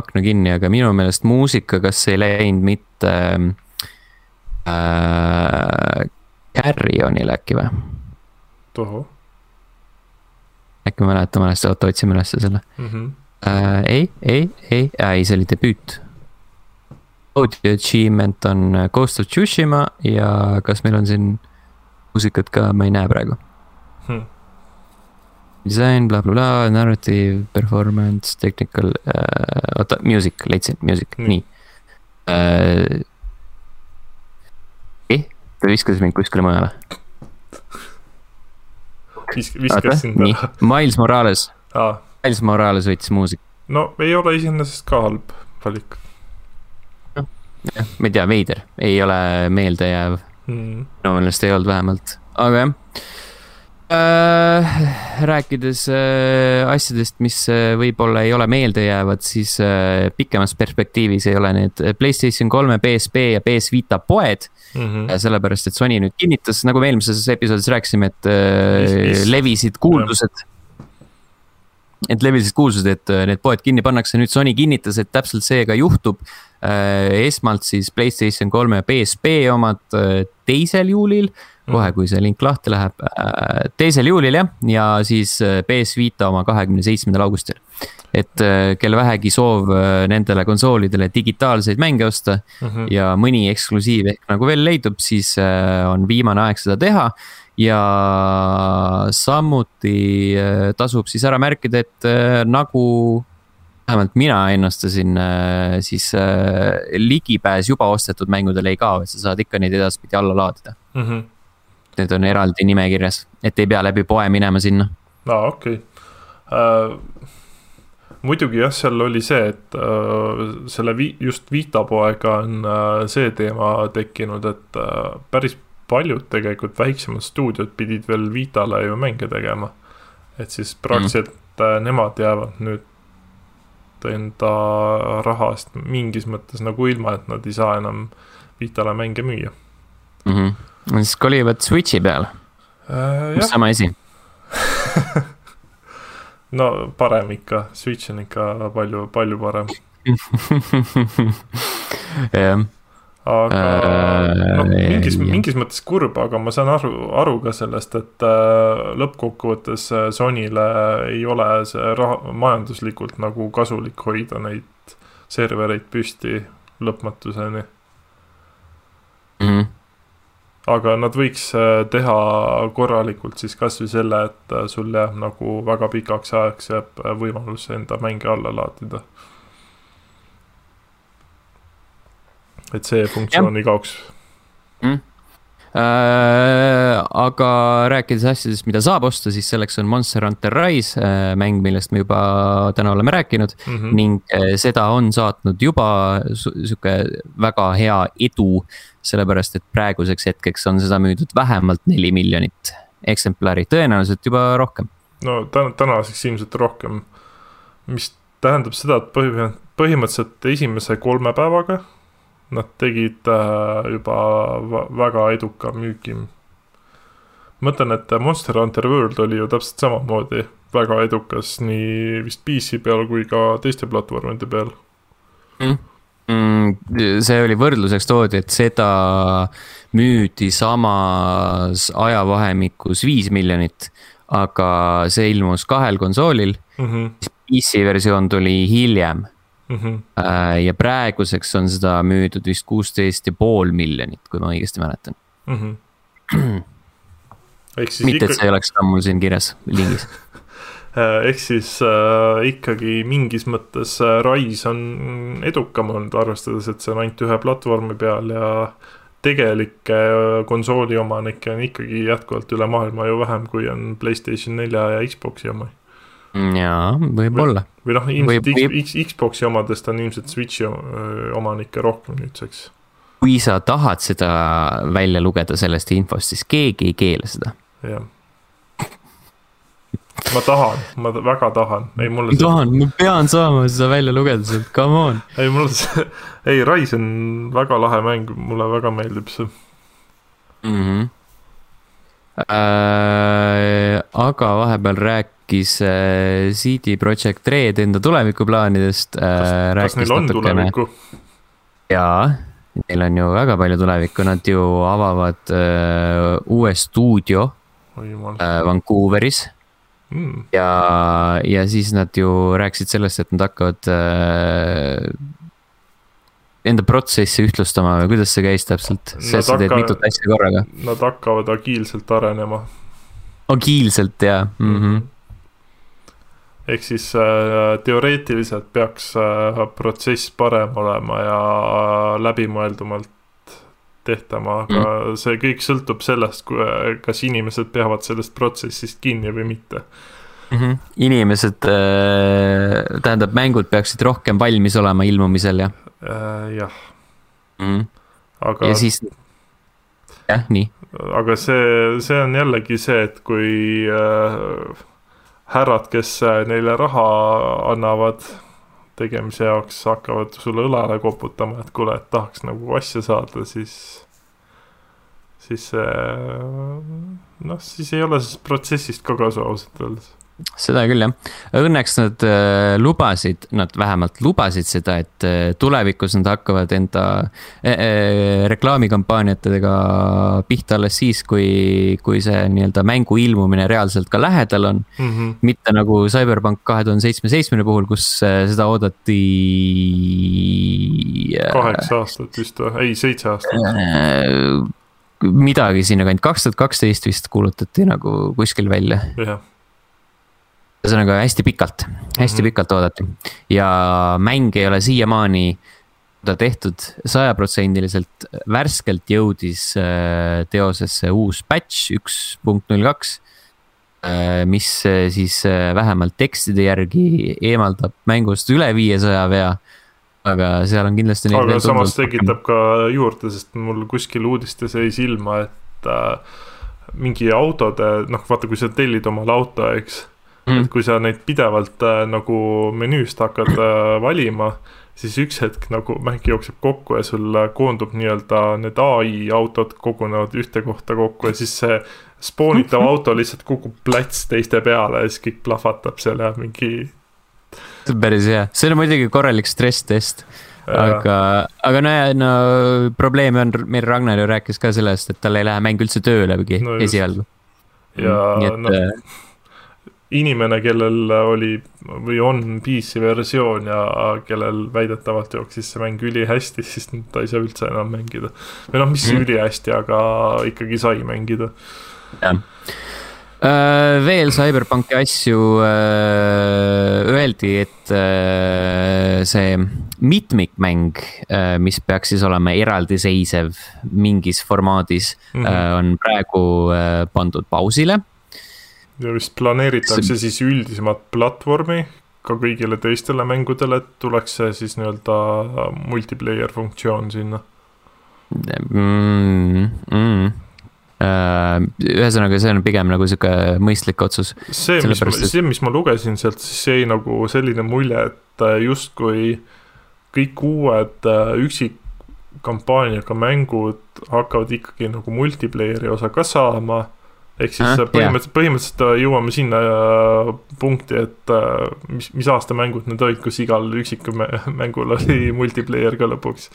akna kinni, aga minu meelest muusika, kas ei läinud mitte äh, Carrionile äkki või? tohoh. äkki ma mäletan valesti, oota otsime ülesse selle mm. -hmm äh,. ei, ei, ei ei, see oli debüüt. Audio achievement on Ghost of Tsushima ja kas meil on siin muusikat ka, ma ei näe praegu hmm.. Design bla, blablabla, narrative, performance, technical äh,, oota, music, leidsin, music hmm., nii äh,. eh, ta viskas mind kuskile mujale. Visk-, viskas sind ära. Miles Morales ah Miles Morales võttis muusika. no ei ole iseenesest ka halb valik. jah, ma ei tea, veider, ei ole meeldejääv mm.. minu meelest ei olnud vähemalt, aga jah. Rääkides äh, asjadest, mis äh, võib-olla ei ole meeldejäävad, siis äh, pikemas perspektiivis ei ole need Playstation kolme, PSP ja PS Vita poed mm. -hmm. sellepärast, et Sony nüüd kinnitas, nagu me eelmises episoodis rääkisime, et äh, mis? levisid kuuldused et levisid kuulsused, et äh, need poed kinni pannakse, nüüd Sony kinnitas, et täpselt see ka juhtub. Äh, esmalt siis Playstation kolme ja PSP omad äh, teisel juulil, kohe, kui see link lahti läheb, teisel juulil jah, ja siis PS Vita oma kahekümne seitsmendal augustil. et kel vähegi soov nendele konsoolidele digitaalseid mänge osta mm -hmm. ja mõni eksklusiiv ehk nagu veel leidub, siis on viimane aeg seda teha ja samuti äh, tasub siis ära märkida, et äh, nagu vähemalt mina ennustasin äh, siis äh, ligipääs juba ostetud mängudele ei kao, et sa saad ikka neid edaspidi alla laadida mm. -hmm. Need on eraldi nimekirjas, et ei pea läbi poe minema sinna. aa, okei okay. uh,. muidugi jah, seal oli see, et uh, selle vi-, just Vita poega on uh, see teema tekkinud, et uh, päris paljud tegelikult väiksemad stuudiod pidid veel Vitale ju mänge tegema. et siis praktiliselt mm. nemad jäävad nüüd enda raha eest mingis mõttes nagu ilma, et nad ei saa enam Vitale mänge müüa mm. -hmm. Siis kolivad Switchi peale äh,. sama asi no parem ikka, Switch on ikka palju, palju parem jah aga noh, mingis, mingis mõttes kurb, aga ma saan aru, aru ka sellest, et äh, lõppkokkuvõttes äh, Sonyle ei ole see raha, majanduslikult nagu kasulik hoida neid servereid püsti lõpmatuseni mm. -hmm. Aga nad võiks äh, teha korralikult siis kasvõi selle, et sul jääb nagu väga pikaks ajaks jääb võimalus enda mänge alla laadida et see funktsioon ei kaoks mm.. Äh, aga rääkides asjadest, mida saab osta, siis selleks on Monster Hunter Rise äh, mäng, millest me juba täna oleme rääkinud mm. -hmm. ning äh, seda on saatnud juba sihuke väga hea edu. Sellepärast, et praeguseks hetkeks on seda müüdud vähemalt neli miljonit eksemplari, tõenäoliselt juba rohkem. no täna, tänaseks ilmselt rohkem. mis tähendab seda, et põhimõtteliselt esimese kolme päevaga nad tegid äh, juba väga eduka müügi. mõtlen, et Monster Hunter World oli ju täpselt samamoodi väga edukas nii vist PC peal kui ka teiste platvormide peal mm.. Mm, see oli võrdluseks toodi, et seda müüdi samas ajavahemikus viis miljonit, aga see ilmus kahel konsoolil mm. -hmm. PC versioon tuli hiljem mm. -hmm. ja praeguseks on seda müüdud vist kuusteist ja pool miljonit, kui ma õigesti mäletan mm. -hmm. mitte, et see ei oleks ka mul siin kirjas lingis ehk siis äh, ikkagi mingis mõttes äh, Rise on edukam olnud, arvestades, et see on ainult ühe platvormi peal ja tegelikke konsooli omanikke on ikkagi jätkuvalt üle maailma ju vähem, kui on Playstation nelja ja Xbox'i omi jaa, võib-olla. või noh, ilmselt või, X, X, Xbox'i omadest on ilmselt Switch'i omanikke rohkem nüüdseks. kui sa tahad seda välja lugeda sellest infost, siis keegi ei keela seda. jah. Ma tahan, ma väga tahan, ei mulle. tahan, ma pean saama seda välja lugeda sealt, come on. ei see, ei Rise on väga lahe mäng, mulle väga meeldib see mm. -hmm. Äh, aga vahepeal rääk-, rääkis äh, CD Projekt Red enda tulevikuplaanidest äh,. kas, kas neil on natukene... tulevikku? jaa, neil on ju väga palju tulevikku, nad ju avavad äh, uue stuudio äh, Vancouveris mm.. ja, ja siis nad ju rääkisid sellest, et nad hakkavad äh, enda protsessi ühtlustama või kuidas see käis täpselt? see, et sa teed mitut asja korraga. Nad hakkavad agiilselt arenema. agiilselt jaa mm, -hmm ehk siis äh, teoreetiliselt peaks äh, protsess parem olema ja läbimõeldumalt tehtama, aga mm. see kõik sõltub sellest, kas inimesed peavad sellest protsessist kinni või mitte mm. -hmm. inimesed äh,, tähendab, mängud peaksid rohkem valmis olema ilmumisel, jah äh,? jah mm.. aga. ja siis, jah, nii. aga see, see on jällegi see, et kui äh, härrad, kes äh, neile raha annavad tegemise jaoks, hakkavad sulle õlale koputama, et kuule, et tahaks nagu asja saada, siis, siis noh, siis ei ole sellest protsessist ka kasu ausalt öeldes seda küll jah, õnneks nad äh, lubasid, nad vähemalt lubasid seda, et äh, tulevikus nad hakkavad enda äh, äh, reklaamikampaaniatega pihta alles siis, kui, kui see nii-öelda mängu ilmumine reaalselt ka lähedal on mm. -hmm. mitte nagu Cyberpunk kahe tuhande seitsme seitsmene puhul, kus äh, seda oodati äh,. kaheksa aastat vist või, ei seitse aastat midagi sinna kandis, kaks tuhat kaksteist vist kuulutati nagu kuskil välja. jah ühesõnaga hästi pikalt, hästi mm -hmm. pikalt oodati ja mäng ei ole siiamaani ta tehtud sajaprotsendiliselt värskelt jõudis äh, teosesse uus patch üks punkt null kaks. Äh, mis äh, siis vähemalt tekstide järgi eemaldab mängust üle viiesaja vea aga seal on kindlasti. aga samas tekitab ka juurde, sest mul kuskil uudistes jäi silma, et äh, mingi autode, noh, vaata, kui sa tellid omale auto, eks mm.. et kui sa neid pidevalt äh, nagu menüüst hakkad äh, valima, siis üks hetk nagu mäng jookseb kokku ja sul koondub nii-öelda need ai autod kogunevad ühte kohta kokku ja siis see spoonitav auto lihtsalt kukub plats teiste peale ja siis kõik plahvatab seal ja mingi. see on päris hea, see on muidugi korralik stress-test aga, aga no, no probleem on, meil Ragnar ju rääkis ka sellest, et tal ei lähe mäng üldse töölegi no esialgu. ja noh äh, inimene, kellel oli või on PC versioon ja kellel väidetavalt jooksis see mäng ülihästi, siis ta ei saa üldse enam mängida. või noh, mis mm. ülihästi, aga ikkagi sai mängida. jah Uh, veel CyberPunki asju uh, öeldi, et uh, see mitmikmäng, mis peaks siis olema eraldiseisev mingis formaadis mm, -hmm. on praegu pandud pausile ja vist planeeritakse see... siis üldisemat platvormi ka kõigile teistele mängudele, et tuleks see siis nii-öelda multiplayer funktsioon sinna mm,. Mm. Ühesõnaga, see on pigem nagu sihuke mõistlik otsus. see, mis, et... see, mis ma lugesin sealt, siis jäi nagu selline mulje, et äh, justkui kõik uued äh, üksikkampaaniaga mängud hakkavad ikkagi nagu multiplayer'i osa ka saama ehk siis ah, põhimõtteliselt, põhimõtteliselt äh, jõuame sinna äh, punkti, et mis, mis aasta mängud need olid, kus igal üksikmängul oli multiplayer ka lõpuks.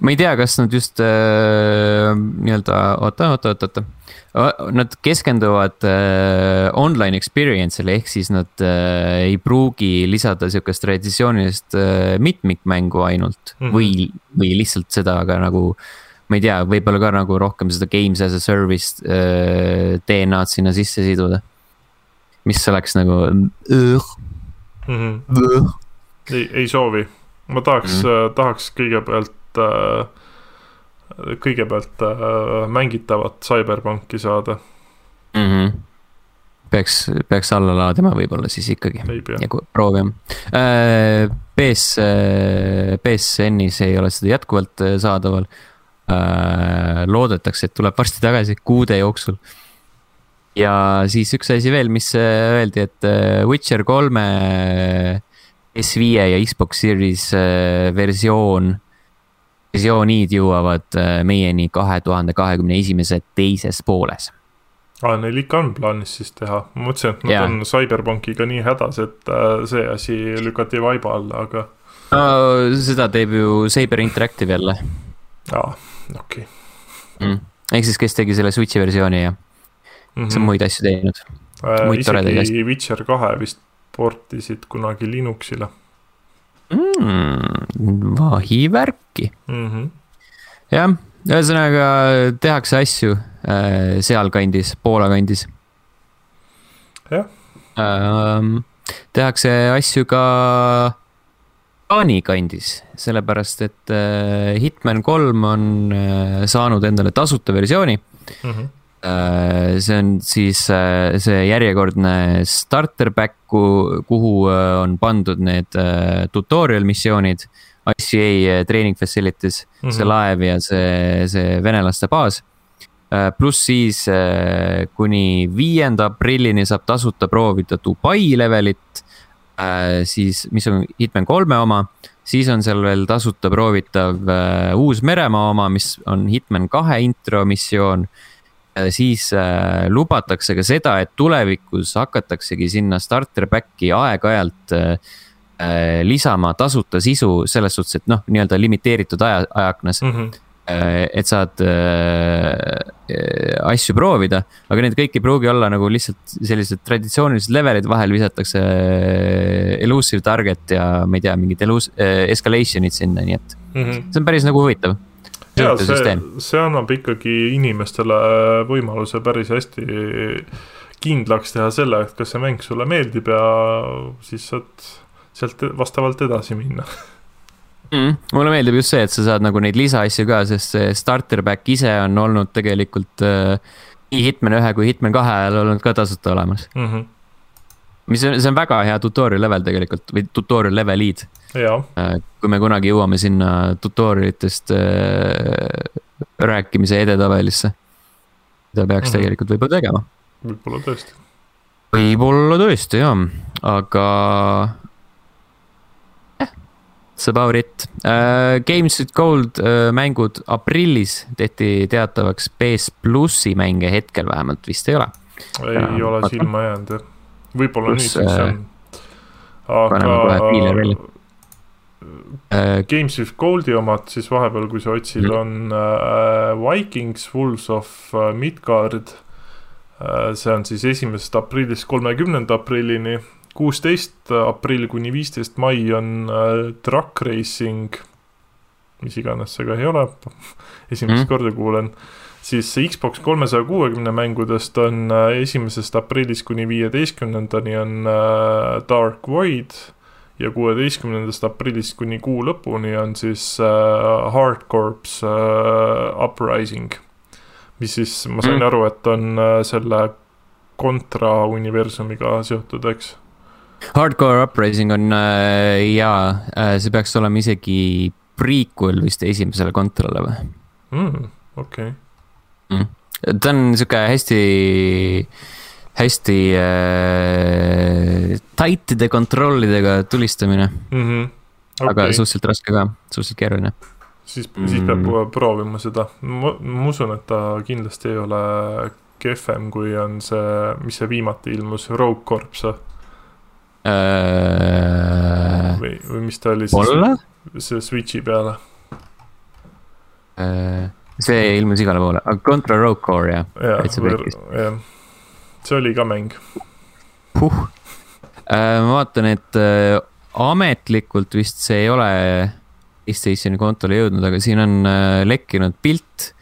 ma ei tea, kas nad just äh, nii-öelda, oota, oota, oota, oota. Nad keskenduvad äh, online experience'ile, ehk siis nad äh, ei pruugi lisada sihukest traditsioonilist äh, mitmikmängu ainult mm -hmm. või, või lihtsalt seda ka nagu äh, ma ei tea, võib-olla ka nagu rohkem seda games as a service äh, DNA-d sinna sisse siduda. mis oleks nagu mm. -hmm. ei, ei soovi, ma tahaks mm, -hmm. tahaks kõigepealt äh,, kõigepealt äh, mängitavat CyberPunki saada mm. -hmm peaks, peaks alla laadima võib-olla siis ikkagi ja proovima äh,. PS, PSN-is ei ole seda jätkuvalt saadaval Äh, loodetakse, et tuleb varsti tagasi kuude jooksul. ja siis üks asi veel, mis äh, öeldi, et äh, Witcher kolme S5 ja Xbox Series versioon, versioonid jõuavad meieni kahe tuhande kahekümne esimese teises pooles aa, neil ikka on plaanis siis teha, ma mõtlesin, et nad ja. on CyberPunkiga nii hädas, et see asi lükati vaiba alla, aga. no seda teeb ju Saber Interactive jälle. aa okei okay. mm.. ehk siis, kes tegi selle Switch'i versiooni ja mm -hmm. see on muid asju teinud äh,. isegi Witcher kahe vist portisid kunagi Linuxile mm,. vahivärki mm. -hmm. jah, ühesõnaga tehakse asju äh, sealkandis, Poola kandis. jah ähm,. tehakse asju ka Taani kandis, sellepärast et äh, Hitman kolm on äh, saanud endale tasuta versiooni mm. -hmm. See on siis see järjekordne starter pack, kuhu on pandud need tutorial missioonid. ICA training facilities mm, -hmm. see laev ja see, see venelaste baas pluss siis kuni viienda aprillini saab tasuta proovida Dubai levelit siis, mis on Hitman kolme oma. siis on seal veel tasuta proovitav äh, Uus-Meremaa oma, mis on Hitman kahe intro missioon äh,. siis äh, lubatakse ka seda, et tulevikus hakataksegi sinna starter back'i aeg-ajalt äh, äh, lisama tasuta sisu selles suhtes, et noh, nii-öelda limiteeritud aja, ajaaknas mm. -hmm Äh, et saad äh, asju proovida, aga need kõik ei pruugi olla nagu lihtsalt sellised traditsioonilised levelid, vahel visatakse äh, elusive target ja ma ei tea, mingid elus-, escalation'id sinna, nii et mm -hmm. see on päris nagu huvitav. ja see, see annab ikkagi inimestele võimaluse päris hästi kindlaks teha selle, et kas see mäng sulle meeldib ja siis saad sealt vastavalt edasi minna mm,. mulle meeldib just see, et sa saad nagu neid lisaasju ka, sest see starter pack ise on olnud tegelikult äh, nii Hitman ühe kui Hitman kahe ajal olnud ka tasuta olemas mm. -hmm. mis on, see on väga hea tutorial level tegelikult või tutorial level'id. Äh, kui me kunagi jõuame sinna tutorial itest äh, rääkimise edetabelisse. mida peaks mm -hmm. tegelikult võib-olla tegema. võib-olla tõesti. võib-olla tõesti jah, aga That's about it uh,. Games with Gold uh, mängud aprillis tehti teatavaks PS plussi mänge hetkel vähemalt vist ei ole. ei uh, ole vaata. silma jäänud jah, võib-olla nüüdseks on. aga Games with Goldi omad siis vahepeal, kui sa otsid, mhm. on uh, Vikings, Wolves of Midgard uh,. see on siis esimesest aprillist kolmekümnenda aprillini kuusteist aprill kuni viisteist mai on äh, Truck Racing, mis iganes see ka ei ole, esimest mm. korda kuulen, siis Xbox kolmesaja kuuekümne mängudest on äh, esimesest aprillist kuni viieteistkümnendani on äh, Dark Void ja kuueteistkümnendast aprillist kuni kuu lõpuni on siis Hard Corps äh, Uprising. mis siis, ma sain mm. aru, et on selle kontra universumiga seotud, eks Hardcore Uprising on äh, jaa äh,, see peaks olema isegi prequel vist esimesele kontrale või mm,? okei okay. mm.. ta on sihuke hästi, hästi äh, tight'ide kontrollidega tulistamine mm. -hmm. Okay. aga suhteliselt raske ka, suhteliselt keeruline siis mm., siis peab mm. proovima seda, ma, usun, et ta kindlasti ei ole kehvem, kui on see, mis see viimati ilmus, Rogue Corps? Äh,. või, või mis ta oli siis? see Switch'i peale äh,. see ilmus igale poole, aga Contra Rogue Core jah. jah, see oli ka mäng huh.. Äh, ma vaatan, et äh, ametlikult vist see ei ole PlayStationi kontole jõudnud, aga siin on äh, lekkinud pilt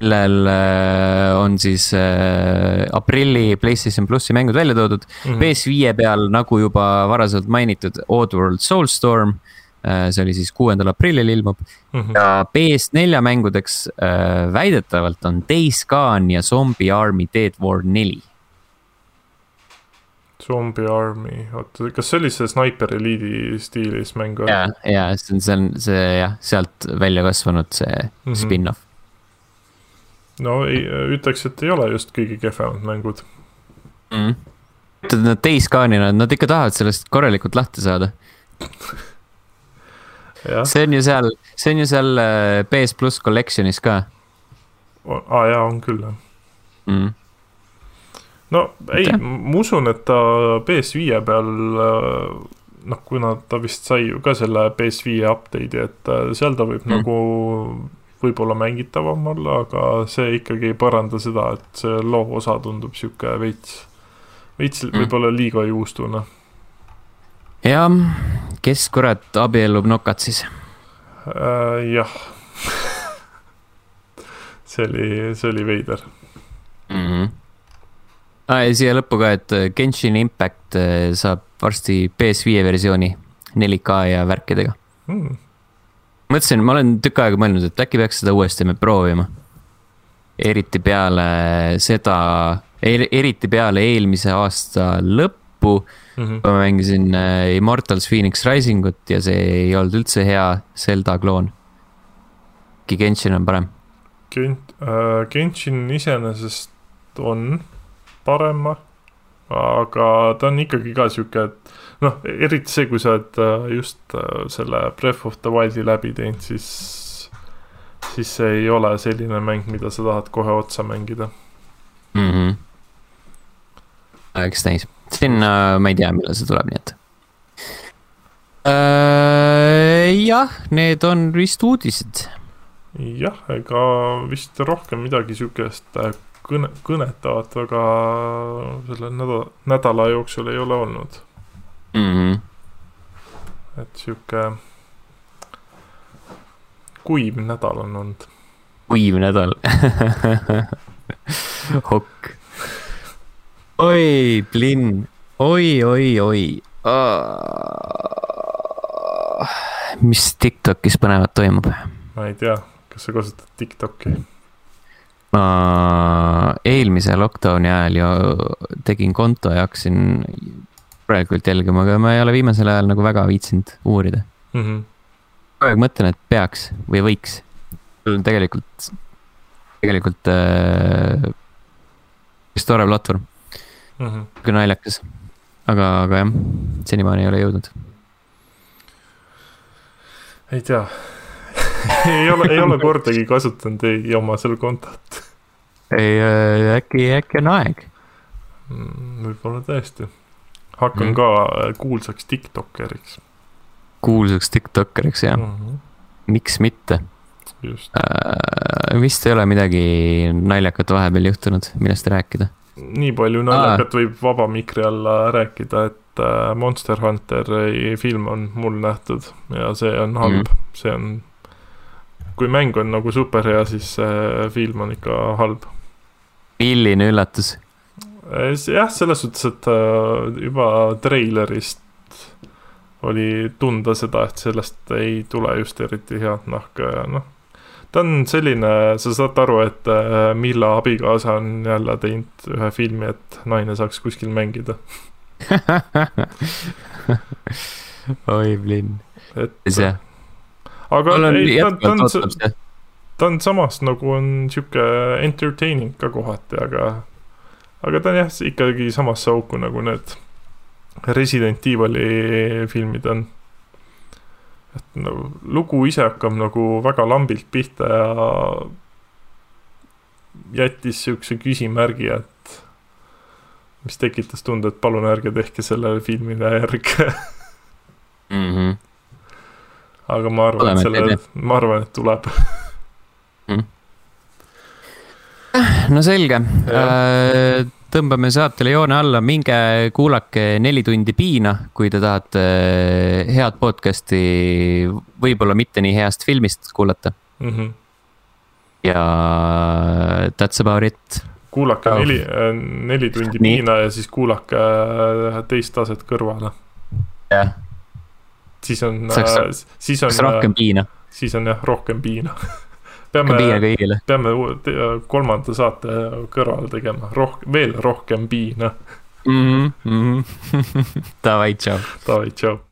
millel äh, on siis äh, aprilli PlayStation plussi mängud välja toodud mm. -hmm. PS5 peal, nagu juba varasemalt mainitud, Oddworld Soulstorm. Äh, see oli siis kuuendal aprillil ilmub mm -hmm. ja PS4 mängudeks väidetavalt on Days Gone ja Zombie Army Dead War neli. Zombie Army, oota, kas see oli see Sniper Elite'i stiilis mäng või? ja, ja see on, see on see jah, sealt välja kasvanud see mm -hmm. spin-off no ei, ütleks, et ei ole just kõige kehvemad mängud. Mm.. nad Gone'ina, nad ikka tahavad sellest korralikult lahti saada. See on ju seal, see on ju seal PS äh, pluss collection'is ka. aa ah, jaa, on küll jah. Mm.. no ei, ma usun, et ta PS5 peal äh, noh, kuna ta vist sai ju ka selle PS5 update'i, et äh, seal ta võib mm. nagu võib-olla mängitavam olla, aga see ikkagi ei paranda seda, et see loo osa tundub sihuke veits, veits mm. võib-olla liiga juustune. jah, kes kurat abiellub nokat siis äh,? jah see oli, see oli veider mm. -hmm. Ah, ja siia lõppu ka, et Genshin Impact äh, saab varsti PS5 versiooni 4K ja värkidega mm mõtlesin, ma olen tükk aega mõelnud, et äkki peaks seda uuesti proovima. eriti peale seda, eriti peale eelmise aasta lõppu mm. -hmm. ma mängisin äh, Immortals Phoenix Rising ut ja see ei olnud üldse hea Zelda kloon. Genshin on parem? Gent- äh,, Genshin iseenesest on parem, aga ta on ikkagi ka sihuke, et noh, eriti see, kui sa oled äh, just äh, selle Breath of the Wildi läbi teinud, siis, siis see ei ole selline mäng, mida sa tahad kohe otsa mängida mm. -hmm. eks näis, siin äh, ma ei tea, millal see tuleb, nii et äh,. jah, need on vist uudised. jah, ega vist rohkem midagi sihukest kõne, kõnetavat väga selle nädala, nädala jooksul ei ole olnud mm. -hmm. et sihuke kuiv nädal on olnud. kuiv nädal Hokk. oi, Blinn, oi, oi, oi. mis Tiktokis põnevat toimub? ma ei tea, kas sa kasutad Tiktoki? Ma eelmise lockdown'i ajal ju tegin konto ja hakkasin praegult jälgima, aga ma ei ole viimasel ajal nagu väga viitsinud uurida. Mhm. kogu aeg mõtlen, et peaks või võiks. see on tegelikult, tegelikult äh, tore platvorm, Mhm. küll naljakas. aga, aga jah, senimaani ei ole jõudnud. ei tea ei ole, ei ole kordagi kasutanud ei oma seal kontot. Ei äh,, äkki, äkki on aeg. Mm, võib-olla tõesti. hakkan Mhm. ka äh, kuulsaks Tiktokeriks kuulsaks Tiktokeriks jah, mm. -hmm. miks mitte just, äh,. vist ei ole midagi naljakat vahepeal juhtunud, millest rääkida. nii palju naljakat võib vaba mikri alla rääkida, et äh, Monster Hunteri film on mul nähtud ja see on halb mm, see on. kui mäng on nagu superhea, siis see film on ikka halb. Milline üllatus. jah, selles suhtes, et äh, juba treilerist oli tunda seda, et sellest ei tule just eriti head nahka ja noh. ta on selline, sa saad aru, et äh, Milla abikaasa on jälle teinud ühe filmi, et naine saaks kuskil mängida. oi, Blinn. et aga on ei, ta, ta on, ootab see. Ta on samas nagu on sihuke entertaining ka kohati, aga aga ta on jah, ikkagi samasse auku nagu need Resident Evil'i filmid on. et nagu lugu ise hakkab nagu väga lambilt pihta ja jättis siukse küsimärgi, et mis tekitas tunde, et palun ärge tehke sellele filmile järge. Mhm. aga ma arvan, et et ei selle, ma arvan, et tuleb. no selge Jah., tõmbame saatele joone alla, minge kuulake Neli tundi piina, kui te tahate head podcast'i, võib-olla mitte nii heast filmist kuulata Mm -hmm. ja that's about it. kuulake Oh. neli, neli tundi Nii. piina ja siis kuulake äh, teist taset kõrvale. jah, siis on siis on kas, rohkem piina, siis on jah, rohkem piina. peame, peame kolmanda saate kõrvale tegema, rohkem, veel rohkem piina. Mhm, Davai, tšau. Davai, tšau.